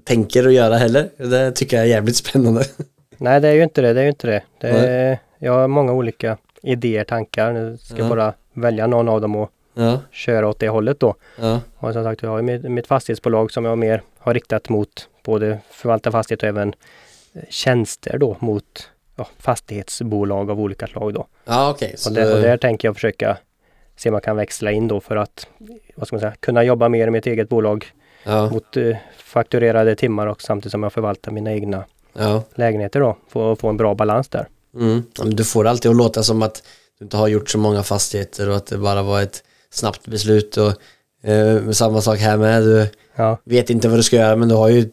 tänker att göra heller. Det tycker jag är jävligt spännande. Nej, det är ju inte det. Det är ju inte det. det är, jag har många olika idéer, tankar. Nu ska jag Ja. bara välja någon av dem och Ja, köra åt det hållet då. ja, Och som sagt, jag har mitt, mitt fastighetsbolag som jag mer har riktat mot både förvalta fastighet och även eh, tjänster då mot ja, fastighetsbolag av olika slag då. ja okej. Så Och, där, och där tänker jag försöka se om man kan växla in då för att vad ska man säga, kunna jobba mer i mitt eget bolag ja, mot eh, fakturerade timmar och samtidigt som jag förvaltar mina egna ja. lägenheter då. Få, få en bra balans där. Mm. Du får alltid att låta som att du inte har gjort så många fastigheter och att det bara var ett snabbt beslut och eh, samma sak här med. Du Ja, vet inte vad du ska göra men du har ju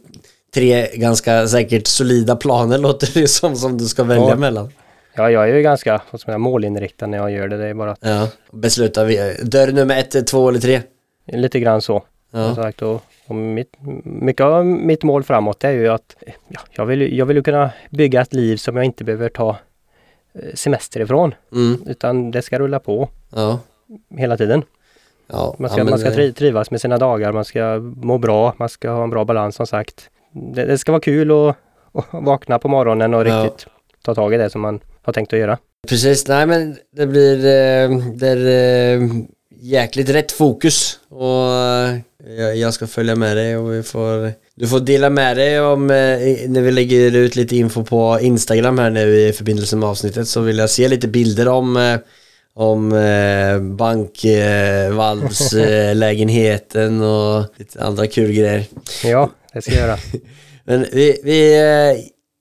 tre ganska säkert solida planer låter det som som du ska välja Ja. mellan. ja jag är ju ganska säga, målinriktad när jag gör det. Det är bara att, Ja. Besluta vi- dörr nummer ett, två eller tre. lite grann så. Ja. Sagt, och, och mitt, mycket av mitt mål framåt är ju att ja, jag, vill, jag vill kunna bygga ett liv som jag inte behöver ta eh, semester ifrån. Mm. Utan det ska rulla på Ja. Hela tiden. Ja. Man ska, ja, man ska eh, tri- trivas med sina dagar, man ska må bra, man ska ha en bra balans som sagt. Det, det ska vara kul att, att vakna på morgonen och riktigt ta tag i det som man har tänkt att göra. Precis, nej men det blir eh, det är, eh, jäkligt rätt fokus och jag, ska följa med dig och vi får du får dela med dig om när vi lägger ut lite info på Instagram här nu i förbindelse med avsnittet så vill jag se lite bilder om om eh, bankvalvslägenheten och lite andra kul grejer. Ja, det ska jag göra. Men vi, vi eh,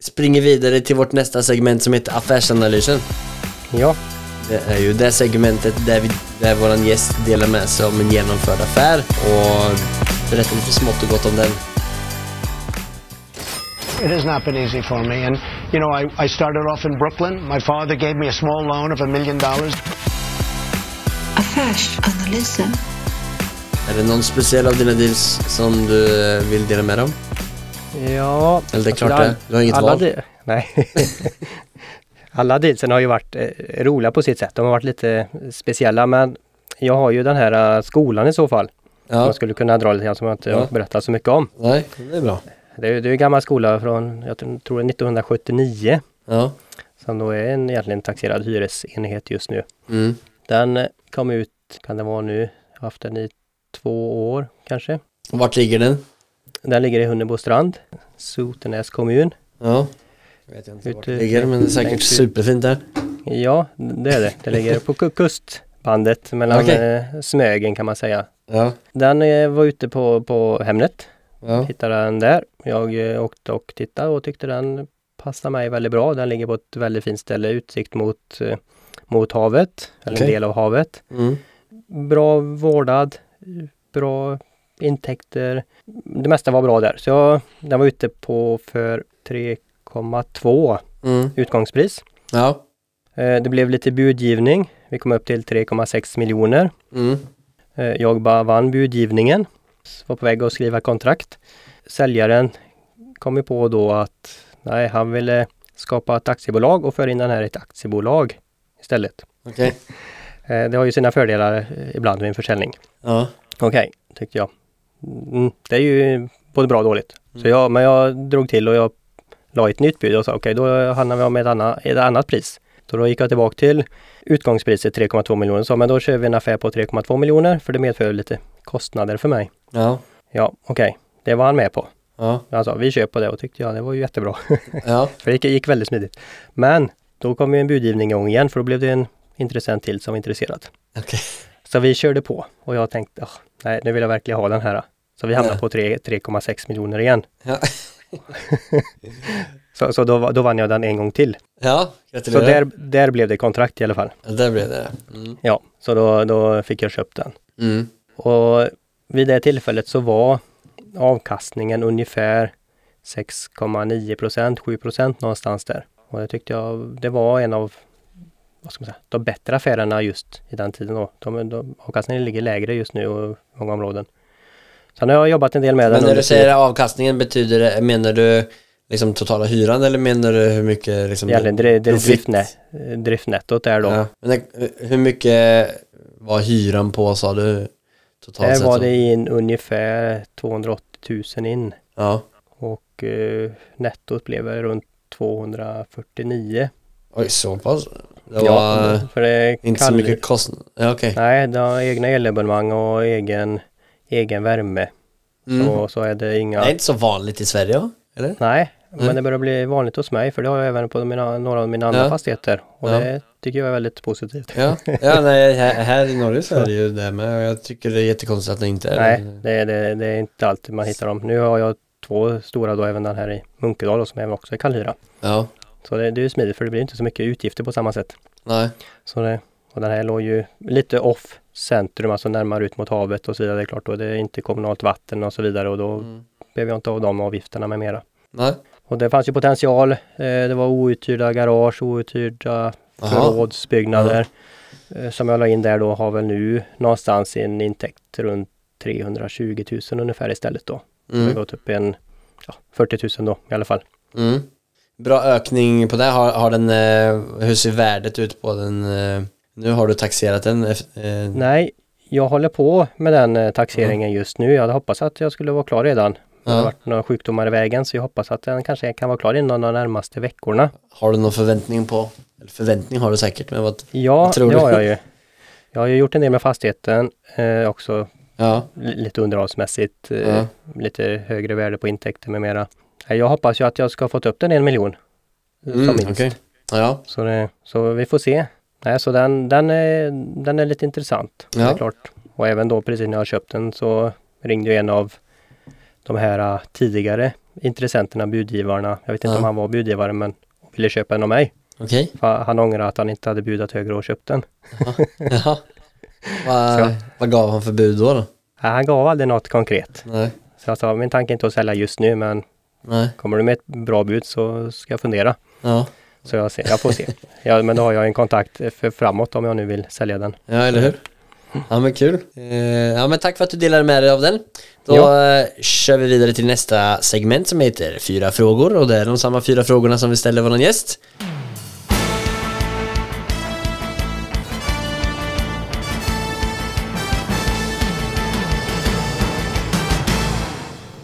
springer vidare till vårt nästa segment som heter affärsanalysen. Ja, Det är ju det segmentet där, vi, där våran gäst delar med sig om en genomförd affär och berättar lite smått och gott om den. It has not been easy for me. And, you know, I, I started off in Brooklyn. My father gave me a small loan of a million dollars. Affärsanalysen. Är det någon speciell av dina deals som du eh, vill dela med dig om? ja. Eller det är alltså, klart det, du har inget alla val. de- Nej. alla dealsen har ju varit eh, roliga på sitt sätt. De har varit lite speciella men jag har ju den här eh, skolan i så fall. Som Ja, jag skulle kunna dra lite grann som jag inte Ja. har berättat så mycket om. nej, det är bra. Det är, det är en gammal skola från, jag tror det är 1979. Ja, Som då är en egentligen taxerad hyresenhet just nu. mm. Den eh, kom ut, kan det vara nu, jag har haft den i två år kanske. Och vart ligger den? Den ligger i Hunnebostrand, Sotenäs kommun. Ja, jag vet inte vart Ute- det ligger men det är säkert ut. superfint där. Ja, det är det. Det ligger på ku- kustbandet mellan Okej. eh, Smögen kan man säga. Ja, Den eh, var ute på, på Hemnet, ja, hittade den där. Jag åkte och tittade och tyckte den passade mig väldigt bra. Den ligger på ett väldigt fint ställe, utsikt mot, mot havet, eller Okej. en del av havet. mm. Bra vårdad, bra intäkter. Det mesta var bra där. Så jag, den var ute på för 3,2 Mm. utgångspris. Ja, Eh, Det blev lite budgivning. Vi kom upp till 3,6 miljoner. mm. Eh, Jag bara vann budgivningen. Var på väg att skriva kontrakt. Säljaren kom ju på då att nej, han ville skapa ett aktiebolag och föra in den här i ett aktiebolag istället. okej. Eh, Det har ju sina fördelar eh, ibland med en försäljning. Ja, Okej, tyckte jag. Mm, det är ju både bra och dåligt. Så jag, men jag drog till och jag la ett nytt bud och sa okej, då hamnar vi med ett annat, ett annat pris. Så då gick jag tillbaka till utgångspriset 3,2 miljoner och sa men då kör vi en affär på 3,2 miljoner för det medför lite kostnader för mig. ja, Ja, okej, det var han med på. ja, Han sa vi kör på det och tyckte jag det var ju jättebra. ja, för det gick, gick väldigt smidigt. Men då kom ju en budgivning igång igen för då blev det en intressent till som var intresserad. okej. Så vi körde på och jag tänkte, "Ah, nej nu vill jag verkligen ha den här. Så vi hamnade Ja. på tre- 3,6 miljoner igen. Ja, Så, så då, då vann jag den en gång till. ja Så gratulerar. där, där blev det kontrakt i alla fall. Ja, där blev det. Mm. Ja, så då, då fick jag köpt den. Mm. Och vid det tillfället så var avkastningen ungefär 6,9 procent, 7 procent någonstans där. Och det tyckte jag, det var en av vad ska man säga, de bättre affärerna just i den tiden. Då. De, de, avkastningen ligger lägre just nu i många områden. Sen har jag jobbat en del med den. Men när du säger avkastningen betyder det, menar du liksom totala hyran eller menar du hur mycket liksom det, det driftnä, driftnettot där då. Ja. Men hur mycket var hyran på sa du? Totalt Där sett var så? det in ungefär 280 000 in. Ja. Och eh, nettot blev runt 249. Oj, så pass? Det var Ja, för det inte så kall- mycket kostnad? Ja, okej. Nej, det har egna elabonnemang och egen, egen värme. Mm. Så, så är det inga... Det är inte så vanligt i Sverige? Eller? Nej, Nej. men det börjar bli vanligt hos mig för det har jag även på mina, några av mina andra Ja. fastigheter. Och Ja. det tycker jag är väldigt positivt. Ja, ja nej, här, här i Norge så är det ju det med. Jag tycker det är jättekonstigt att det inte är Nej, det. det, det är inte alltid man hittar dem. Nu har jag två stora då, även den här i Munkedal då, som även också är kallhyra. Ja, Så det, det är ju smidigt för det blir inte så mycket utgifter på samma sätt. nej. Så det, och den här låg ju lite off centrum, alltså närmare ut mot havet och så vidare. Det är klart då, det är inte kommunalt vatten och så vidare och då Mm. behöver jag inte av de avgifterna med mera. Nej. Och det fanns ju potential. Eh, det var outhyrda garage, outhyrda förrådsbyggnader. Eh, som jag la in där då har väl nu någonstans en intäkt runt 320 000 ungefär istället då. Det har Mm. gått upp en ja, 40 000 då i alla fall. Mm. Bra ökning på det. Har, har den, eh, hur ser värdet ut på den? Eh, nu har du taxerat den. ef- Eh, Nej, jag håller på med den eh, taxeringen just nu. Jag hade hoppats att jag skulle vara klar redan. Det har Ja. varit några sjukdomar i vägen så jag hoppas att den kanske kan vara klar inom de närmaste veckorna. Har du någon förväntning på? Eller förväntning har du säkert, men vad? Ja, tror det du? har jag ju. Jag har ju gjort en del med fastigheten eh, också Ja. li- lite underhållsmässigt, eh, Ja. lite högre värde på intäkter med mera. Eh, Jag hoppas ju att jag ska ha fått upp den en miljon. eh, Mm, minst. okej. Ja. Så, det, så vi får se. Nej, så den, den, är, den är lite intressant. Det Ja. är klart. Och även då precis när jag köpt den så ringde ju en av de här tidigare intressenterna, budgivarna. Jag vet inte Ja. om han var budgivare men ville köpa den av mig. För han ångrar att han inte hade budat högre och köpt den. Jaha. Vad, vad gav han för bud då? då? Han gav aldrig något konkret. Nej. Så jag sa, min tanke är inte att sälja just nu men Nej. kommer du med ett bra bud så ska jag fundera. Ja. Så jag, ser, jag får se. Ja, men då har jag en kontakt för framåt om jag nu vill sälja den. Ja, eller hur? Ja, men kul. Eh, ja, men tack för att du delade med dig av den. Då Ja. eh, kör vi vidare till nästa segment som heter Fyra frågor och det är de samma fyra frågorna som vi ställer vår gäst.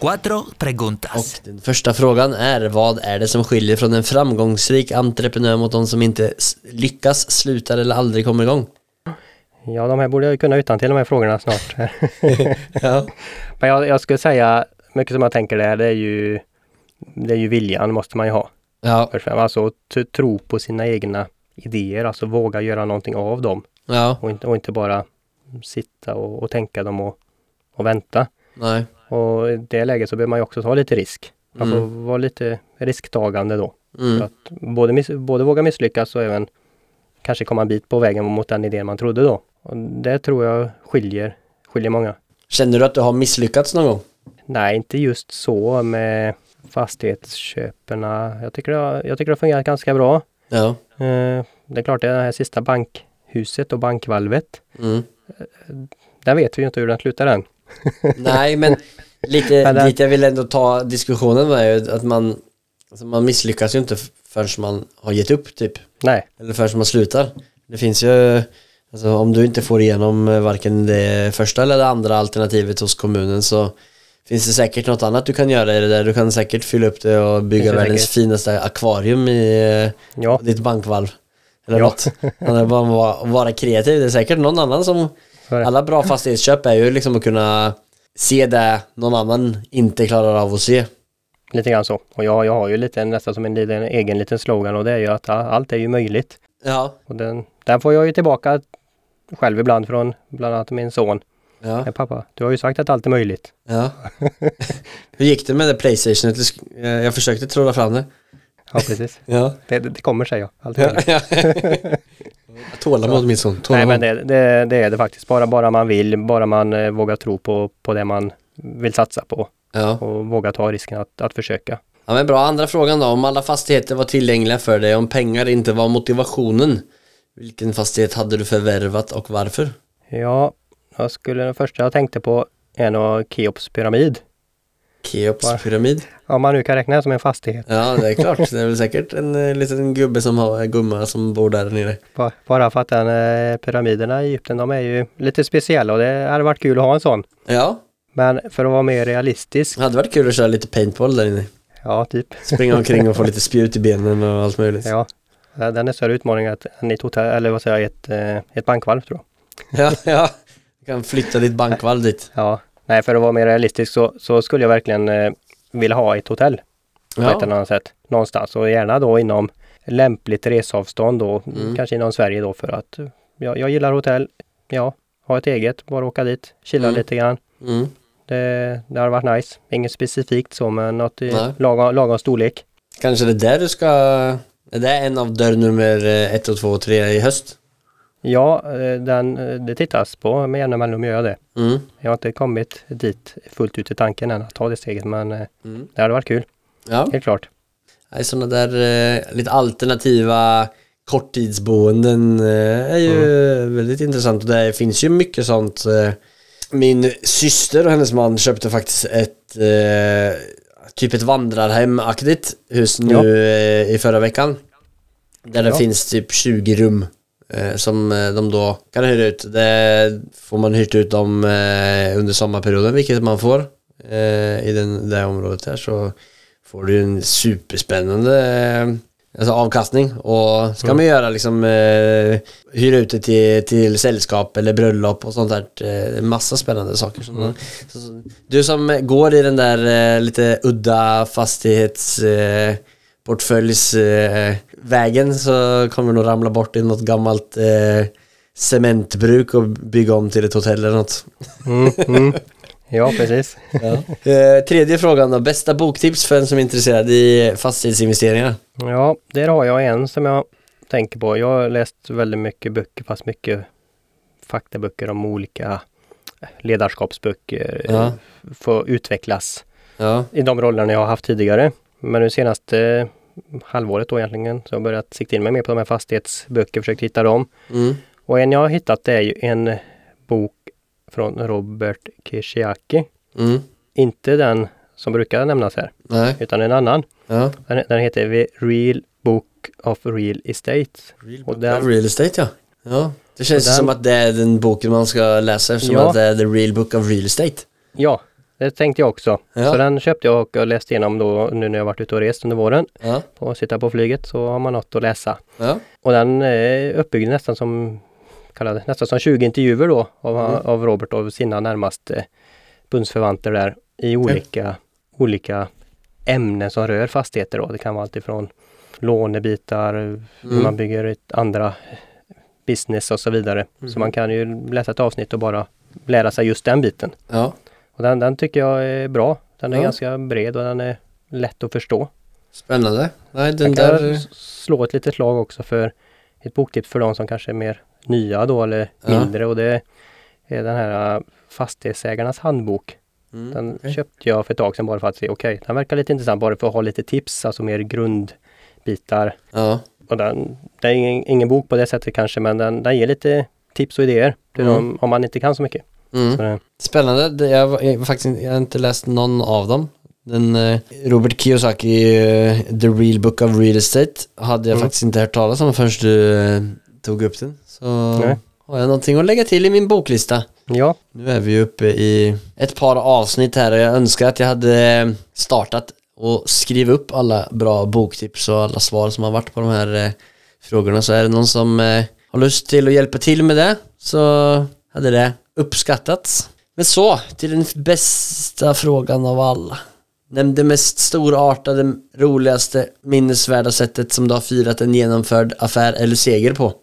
Cuatro preguntas. Och den första frågan är vad är det som skiljer från en framgångsrik entreprenör mot de som inte lyckas, slutar eller aldrig kommer igång? Ja, de här borde jag kunna utan till de här frågorna snart. Ja. Men jag, jag skulle säga, mycket som jag tänker där, det är ju det är ju viljan måste man ju ha. Ja. Alltså tro på sina egna idéer, alltså våga göra någonting av dem. Ja. Och inte, och inte bara sitta och, och tänka dem och, och vänta. Nej. Och i det läget så behöver man ju också ta lite risk. Man får Mm. vara lite risktagande då. Mm. att både, miss, både våga misslyckas och även kanske komma en bit på vägen mot den idén man trodde då. Och det tror jag skiljer, skiljer många. Känner du att du har misslyckats någon gång? Nej, inte just så med fastighetsköperna. Jag tycker det har, jag tycker det har fungerat ganska bra. Ja. Eh, det är klart, det här sista bankhuset och bankvalvet. Mm. Där vet vi ju inte hur den slutar än. Nej, men lite dit jag vill ändå ta diskussionen är ju att man, alltså man misslyckas ju inte förrän man har gett upp typ. Nej, Eller förrän man slutar. Det finns ju, alltså om du inte får igenom eh, varken det första eller det andra alternativet hos kommunen så finns det säkert något annat du kan göra i det där. Du kan säkert fylla upp det och bygga det världens säkert. finaste akvarium i eh, ja, ditt bankvalv. Eller Ja. något. Är bara vara- kreativ. Det är säkert någon annan som. Alla bra fastighetsköp är ju liksom att kunna se det någon annan inte klarar av att se. Lite grann så. Och jag, jag har ju lite nästan som en liten, egen liten slogan och det är ju att allt är ju möjligt. Ja. Och den, den får jag ju tillbaka själv ibland från bland annat min son. Ja. "Men pappa, du har ju sagt att allt är möjligt. ja. Hur gick det med det Playstation? Eh, Jag försökte trolla fram det. Ja, precis. Ja. Det, det, det kommer säger jag. Allt är möjligt. Tålamod min son. Nej Tålamod. men det, det, det är det faktiskt. Bara, bara man vill, bara man eh, vågar tro på, på det man vill satsa på Ja. och våga ta risken att, att försöka. ja men bra. Andra frågan då. Om alla fastigheter var tillgängliga för dig, om pengar inte var motivationen. Vilken fastighet hade du förvärvat och varför? Ja, jag skulle, det första jag tänkte på är nog Keops pyramid. Keopspyramid. Om man nu kan räkna det som en fastighet. Ja, det är klart. Det är väl säkert en eh, liten gubbe som har gumma som bor där nere. Ba- Bara för att den, eh, pyramiderna i Egypten, de är ju lite speciella och det hade varit kul att ha en sån. Ja, Men för att vara mer realistisk, det hade varit kul att köra lite paintball där inne. ja typ. Springa omkring och få lite spjut i benen och allt möjligt. Ja. Den är större utmaning att- än i ett hotell, eller vad säger jag, ett, eh, ett bankvalv tror jag. Ja, ja. Du kan flytta ditt bankvalv dit. Ja. Nej, för att vara mer realistisk så, så skulle jag verkligen eh, vilja ha ett hotell på ett eller annat sätt. Någonstans och gärna då inom lämpligt resavstånd då, Mm. kanske inom Sverige då för att eh, jag, jag gillar hotell. Ja, ha ett eget, bara åka dit, chilla Mm. lite grann. Mm. Det, det har varit nice. Inget specifikt så men något i Nej. lagom, lagom storlek. Kanske det är där du ska... Är det en av dörr nummer eh, ett och två och tre i höst? Ja, eh, den, eh, det tittas på med jämna mellanrum gör jag det. Mm. Jag har inte kommit dit fullt ut i tanken än att ta det steget men eh, Mm. det hade varit kul, Ja, helt klart. Sådana där lite alternativa korttidsboenden är ju väldigt intressant och det finns ju mycket sånt. Min syster och hennes man köpte faktiskt ett typ ett vandrarhem-aktigt hus nu Ja. i förra veckan. Där det Ja. finns typ 20 rum som eh, de då kan hyra ut. Det får man hyrt ut dem eh, under sommarperioden, vilket man får eh, i den, det området här så får du en superspännande eh, alltså avkastning och ska man göra liksom eh, hyra ut det till, till sällskap eller bröllop och sånt där. Eh, massa spännande saker. Så, så, du som går i den där eh, lite udda fastighets eh, portföljs eh, vägen så kommer du nog ramla bort i något gammalt eh, cementbruk och bygga om till ett hotell eller något. Mm, mm. Ja, precis. Eh, tredje frågan då, bästa boktips för en som är intresserad i fastighetsinvesteringar? Ja, där har jag en som jag tänker på. Jag har läst väldigt mycket böcker, fast mycket faktaböcker om olika ledarskapsböcker Ja. för att utvecklas Ja, i de rollerna jag har haft tidigare. Men nu senaste halvåret då egentligen så har jag börjat sikta in mig mer på de här fastighetsböcker, försökt hitta dem. mm. Och en jag har hittat det är ju en bok från Robert Kiyosaki. Mm. Inte den som brukar nämnas här, Nej, utan en annan. ja. Den, den heter The Real Book of Real Estate. Real, Och den- real estate ja. Ja, det känns den- som att det är den boken man ska läsa eftersom Ja. att det är the real book of real estate. Ja, det tänkte jag också. Ja. Så den köpte jag och läste igenom då nu när jag varit ute och rest under våren. Ja, Och sitta på flyget så har man något att läsa. ja, Och den är uppbyggd nästan som kallade, nästan som 20 intervjuer då av, Mm. av Robert och sina närmaste bundsförvanter där i olika, olika ämnen som rör fastigheter då. Det kan vara allt ifrån lånebitar, hur Mm. man bygger ett andra business och så vidare. Mm. Så man kan ju läsa ett avsnitt och bara lära sig just den biten. ja. Och den, den tycker jag är bra. Den är Ja. ganska bred och den är lätt att förstå. Spännande. Nej, den Jag kan där... slå ett litet slag också för ett boktips för de som kanske är mer nya då eller Ja. mindre och det är den här äh, Fastighetsägarnas handbok. Mm, Den okej. köpte jag för ett tag sedan bara för att se, okej, den verkar lite intressant bara för att ha lite tips, alltså mer grundbitar. Ja, Och den, det är ingen, ingen bok på det sättet kanske men den, den ger lite tips och idéer till Mm. dem, om man inte kan så mycket. Mm. Spännande. Jag, var faktiskt, jag har inte läst någon av dem. Den eh, Robert Kiyosaki, eh, The Real Book of Real Estate, hade jag Mm. faktiskt inte hört talas om förrän du eh, tog upp den. Så Nej. har jag någonting att lägga till i min boklista. ja, Nu är vi uppe i ett par avsnitt här och jag önskar att jag hade startat och skrivit upp alla bra boktips och alla svar som har varit på de här frågorna. Så är det någon som har lust till att hjälpa till med det så hade det uppskattats. Men så, till den bästa frågan av alla. Nämn det mest storartade, roligaste, minnesvärda sättet som du har firat en genomförd affär eller seger på.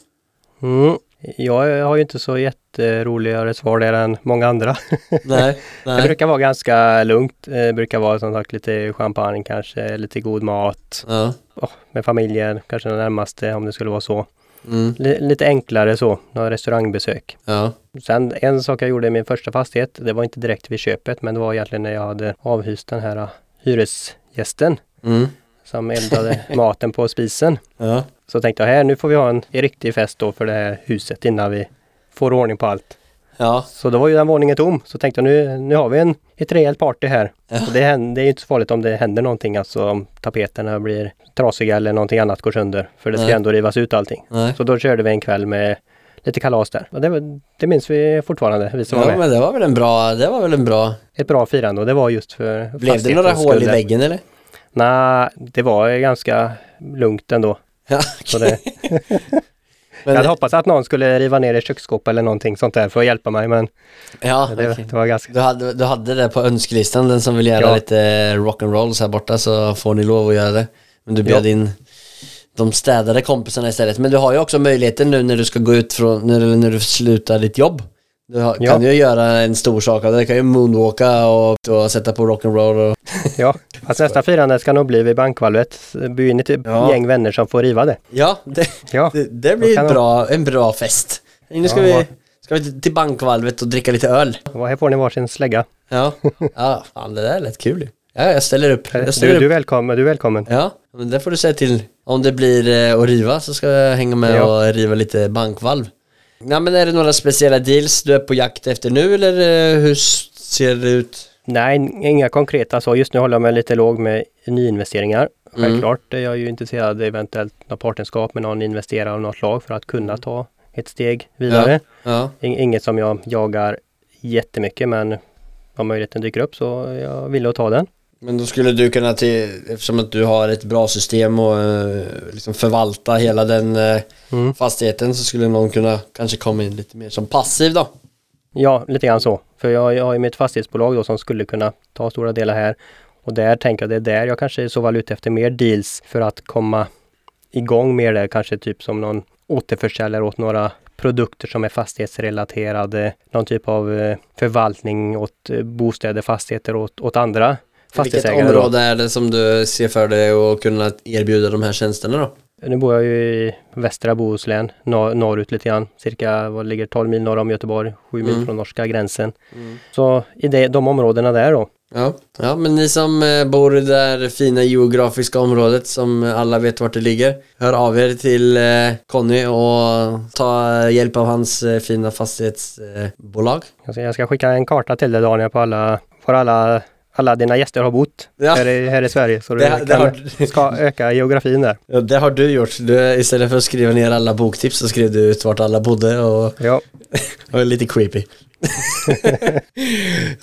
mm. jag har ju inte så jätteroligare svar där än många andra. Nej, Det nej. brukar vara ganska lugnt. Det brukar vara som sagt lite champagne kanske, lite god mat Ja. oh, med familjen, kanske den närmaste om det skulle vara så. Mm. Lite enklare så, några restaurangbesök. Ja. Sen en sak jag gjorde i min första fastighet, det var inte direkt vid köpet men det var egentligen när jag hade avhyst den här uh, hyresgästen Mm. som eldade maten på spisen. Ja. Så tänkte jag här, nu får vi ha en riktig fest då för det här huset innan vi får ordning på allt. Ja. Så då var ju den våningen tom. Så tänkte jag nu, nu har vi en, ett rejält party här. Och det, det är ju inte så farligt om det händer någonting, alltså om tapeterna blir trasiga eller någonting annat går sönder. För det ska Nej. ändå rivas ut allting. Nej. Så då körde vi en kväll med lite kalas där. Och det, var- det minns vi fortfarande, vi som var Ja med. men det var väl en bra, det var väl en bra... Ett bra firande och det var just för Blev det några hål i väggen eller? Nej, det var ganska lugnt ändå. Ja, Så det, men, jag hade hoppats att någon skulle riva ner ett köksskåp eller någonting sånt där för att hjälpa mig men ja, det, okej. det var ganska... Du hade, du hade det på önskelistan, den som vill göra Ja. lite rock'n'rolls här borta så får ni lov att göra det. Men du bjöd Ja. in de städade kompisarna istället. Men du har ju också möjligheten nu när du ska gå ut från, när, när du slutar ditt jobb. Du har, Ja. kan ju göra en stor sak av det. Du kan ju moonwalka och, och sätta på rock'n'roll och... Ja, alltså nästa firande ska nog bli vid bankvalvet. Bjuda in ett Ja. gäng vänner som får riva det. Ja, det, Ja, det, det blir ett de- bra, en bra fest. Nu ska Ja, vi, ska vi till- bankvalvet och dricka lite öl. här får ni varsin slägga. Ja, ja fan det där är lätt kul. Ja, jag ställer upp. Jag ställer Du, du är välkommen, du är välkommen. Ja, men det får du säga till. Om det blir eh, att riva så ska jag hänga med och riva lite bankvalv. Ja, men är det några speciella deals du är på jakt efter nu eller eh, hur ser det ut? Nej, inga konkreta så. Just nu håller jag mig lite låg med nyinvesteringar. Mm. Självklart är jag ju intresserad eventuellt av partnerskap med någon investerare av något slag för att kunna ta ett steg vidare. Ja, In- Inget som jag jagar jättemycket men om möjligheten dyker upp så jag villig att ta den. Men då skulle du kunna till, eftersom att du har ett bra system och eh, liksom förvalta hela den eh, Mm. fastigheten så skulle någon kunna kanske komma in lite mer som passiv då. Ja, lite grann så. För jag, jag har ju mitt fastighetsbolag då som skulle kunna ta stora delar här. Och där tänker jag det är där jag kanske är så väl ute efter mer deals för att komma igång med det. Kanske typ som någon återförsäljare åt några produkter som är fastighetsrelaterade. Någon typ av eh, förvaltning åt bostäder, fastigheter åt, åt andra Vilket fastighetsägare. Då. område är det som du ser för dig att kunna erbjuda de här tjänsterna då? Nu bor jag ju i västra Bohuslän, norr, norrut lite grann. Cirka, vad ligger 12 mil norr om Göteborg, 7 mil Mm. från norska gränsen. Så i det, de områdena där då. Ja. ja, men ni som eh, bor i det där fina geografiska området som alla vet vart det ligger. Hör av er till eh, Conny och ta hjälp av hans eh, fina fastighetsbolag. Jag ska, jag ska skicka en karta till dig Daniel på alla, var alla, alla dina gäster har bott Ja. här, i, här i Sverige. Så du Det- har- ska öka geografin där. Ja, det har du gjort. Du, istället för att skriva ner alla boktips så skrev du ut vart alla bodde och, Ja, och lite creepy.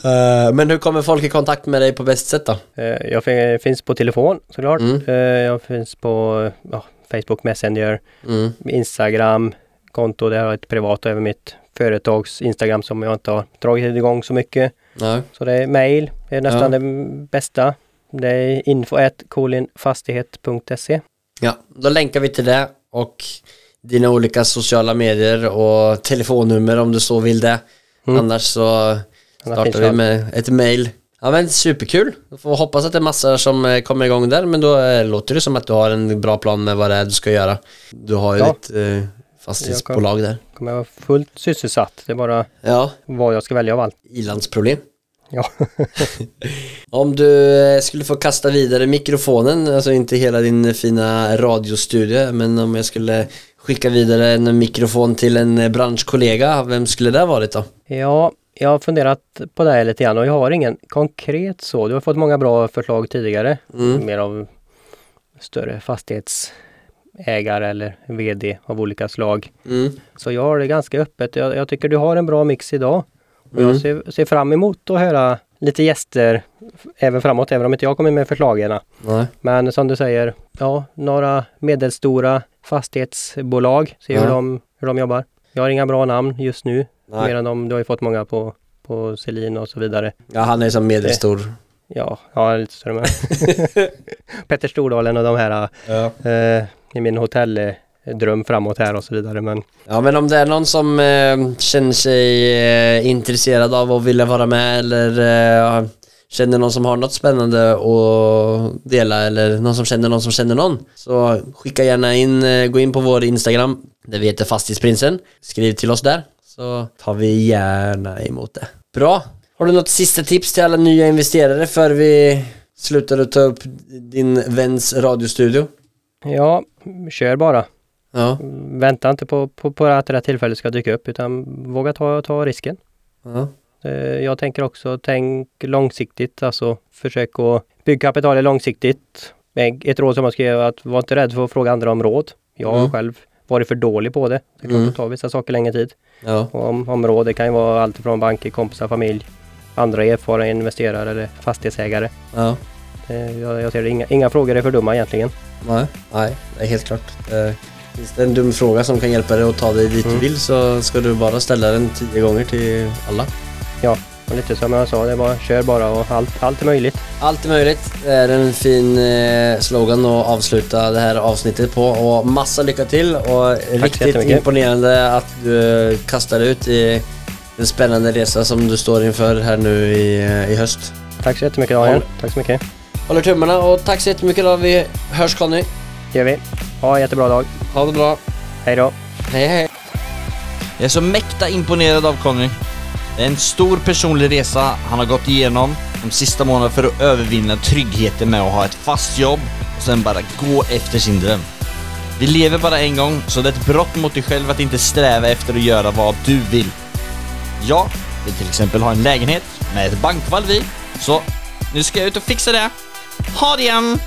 Eh, men hur kommer folk i kontakt med dig på bäst sätt då? eh, jag fin- finns på telefon såklart. Mm. Eh, jag finns på Facebook Messenger, Mm. Instagram, konto. Har jag ett privat även mitt företags Instagram som jag inte har dragit igång så mycket. Ja. Så det är mail, är nästan Ja. det bästa. Det är info kolinfastighet.se. Ja, då länkar vi till det och dina olika sociala medier och telefonnummer om du så vill det. Mm. Annars så startar vi med ett mail. Ja men superkul. Då får hoppas att det är massor som eh, kommer igång där men då eh, låter det som att du har en bra plan med vad det är du ska göra. Du har ju Ja. ditt eh, fastighetsbolag där. Kommer jag vara fullt sysselsatt. Det är bara Ja, vad jag ska välja av allt. ilandsproblem. Ja. Om du eh, skulle få kasta vidare mikrofonen, alltså inte hela din fina radiostudio, men om jag skulle skicka vidare en mikrofon till en eh, branschkollega, vem skulle det ha varit då? Ja, jag har funderat på det här lite grann och jag har ingen konkret så. Du har fått många bra förslag tidigare. Mm. Mer av större fastighetsägare eller VD av olika slag. Mm. Så jag har det ganska öppet. Jag, jag tycker du har en bra mix idag. Mm. jag ser, ser fram emot att höra lite gäster även framåt, även om inte jag kommer med förslagen. Nej. Men som du säger, ja, några medelstora fastighetsbolag, se hur, de, hur de jobbar. Jag har inga bra namn just nu, Nej. mer än de, du har ju fått många på, på Selin och så vidare. Ja, han är som medelstor. Ja, ja lite större med. Petter Stordalen och de här Ja. eh, i min hotelldröm framåt här och så vidare. Men ja, men om det är någon som eh, känner sig eh, intresserad av att vilja vara med eller eh, känner någon som har något spännande att dela eller någon som känner någon som känner någon så skicka gärna in, eh, gå in på vår Instagram där vi heter Fastighetsprinsen. Skriv till oss där så tar vi gärna emot det. Bra! Har du något sista tips till alla nya investerare för vi slutar att ta upp din väns radiostudio? ja, kör bara. Ja. Vänta inte på, på, på att rätt tillfälle ska dyka upp utan våga ta, ta risken. ja. Eh, Jag tänker också, tänk långsiktigt, alltså försök att bygga kapitalet långsiktigt. Ett råd som jag skrev är att var inte rädd för att fråga andra om råd. Jag har Mm. själv varit för dålig på det. Det är klart Mm. att ta vissa saker längre tid. ja. Om, om råd, det kan ju vara allt från banker, kompisar, familj, andra erfarna investerare eller fastighetsägare. ja. Eh, Jag, jag ser det, inga, inga frågor är för dumma egentligen. Nej, nej, det är helt klart. Eh, Finns det en dum fråga som kan hjälpa dig att ta dig dit Mm. du vill så ska du bara ställa den tio gånger till alla. Och lite som jag sa, det är bara kör bara och allt, allt är möjligt. Allt är möjligt. Det är en fin eh, slogan att avsluta det här avsnittet på och massa lycka till och riktigt jättemycket. imponerande att du eh, kastar ut i en spännande resa som du står inför här nu i, eh, i höst. Tack så jättemycket Daniel. Tack så mycket. Håller tummarna och tack så jättemycket då. Vi hörs Conny. Gör vi. Ha en jättebra dag. Ha det bra. Hej då. Hej hej. Jag är så mäkta imponerad av Conny. Det är en stor personlig resa han har gått igenom de sista månaderna för att övervinna tryggheten med att ha ett fast jobb och sen bara gå efter sin dröm. Vi lever bara en gång, så det är ett brott mot dig själv att inte sträva efter att göra vad du vill. Jag vill till exempel ha en lägenhet med ett bankvalv i, så nu ska jag ut och fixa det. Ha det igen!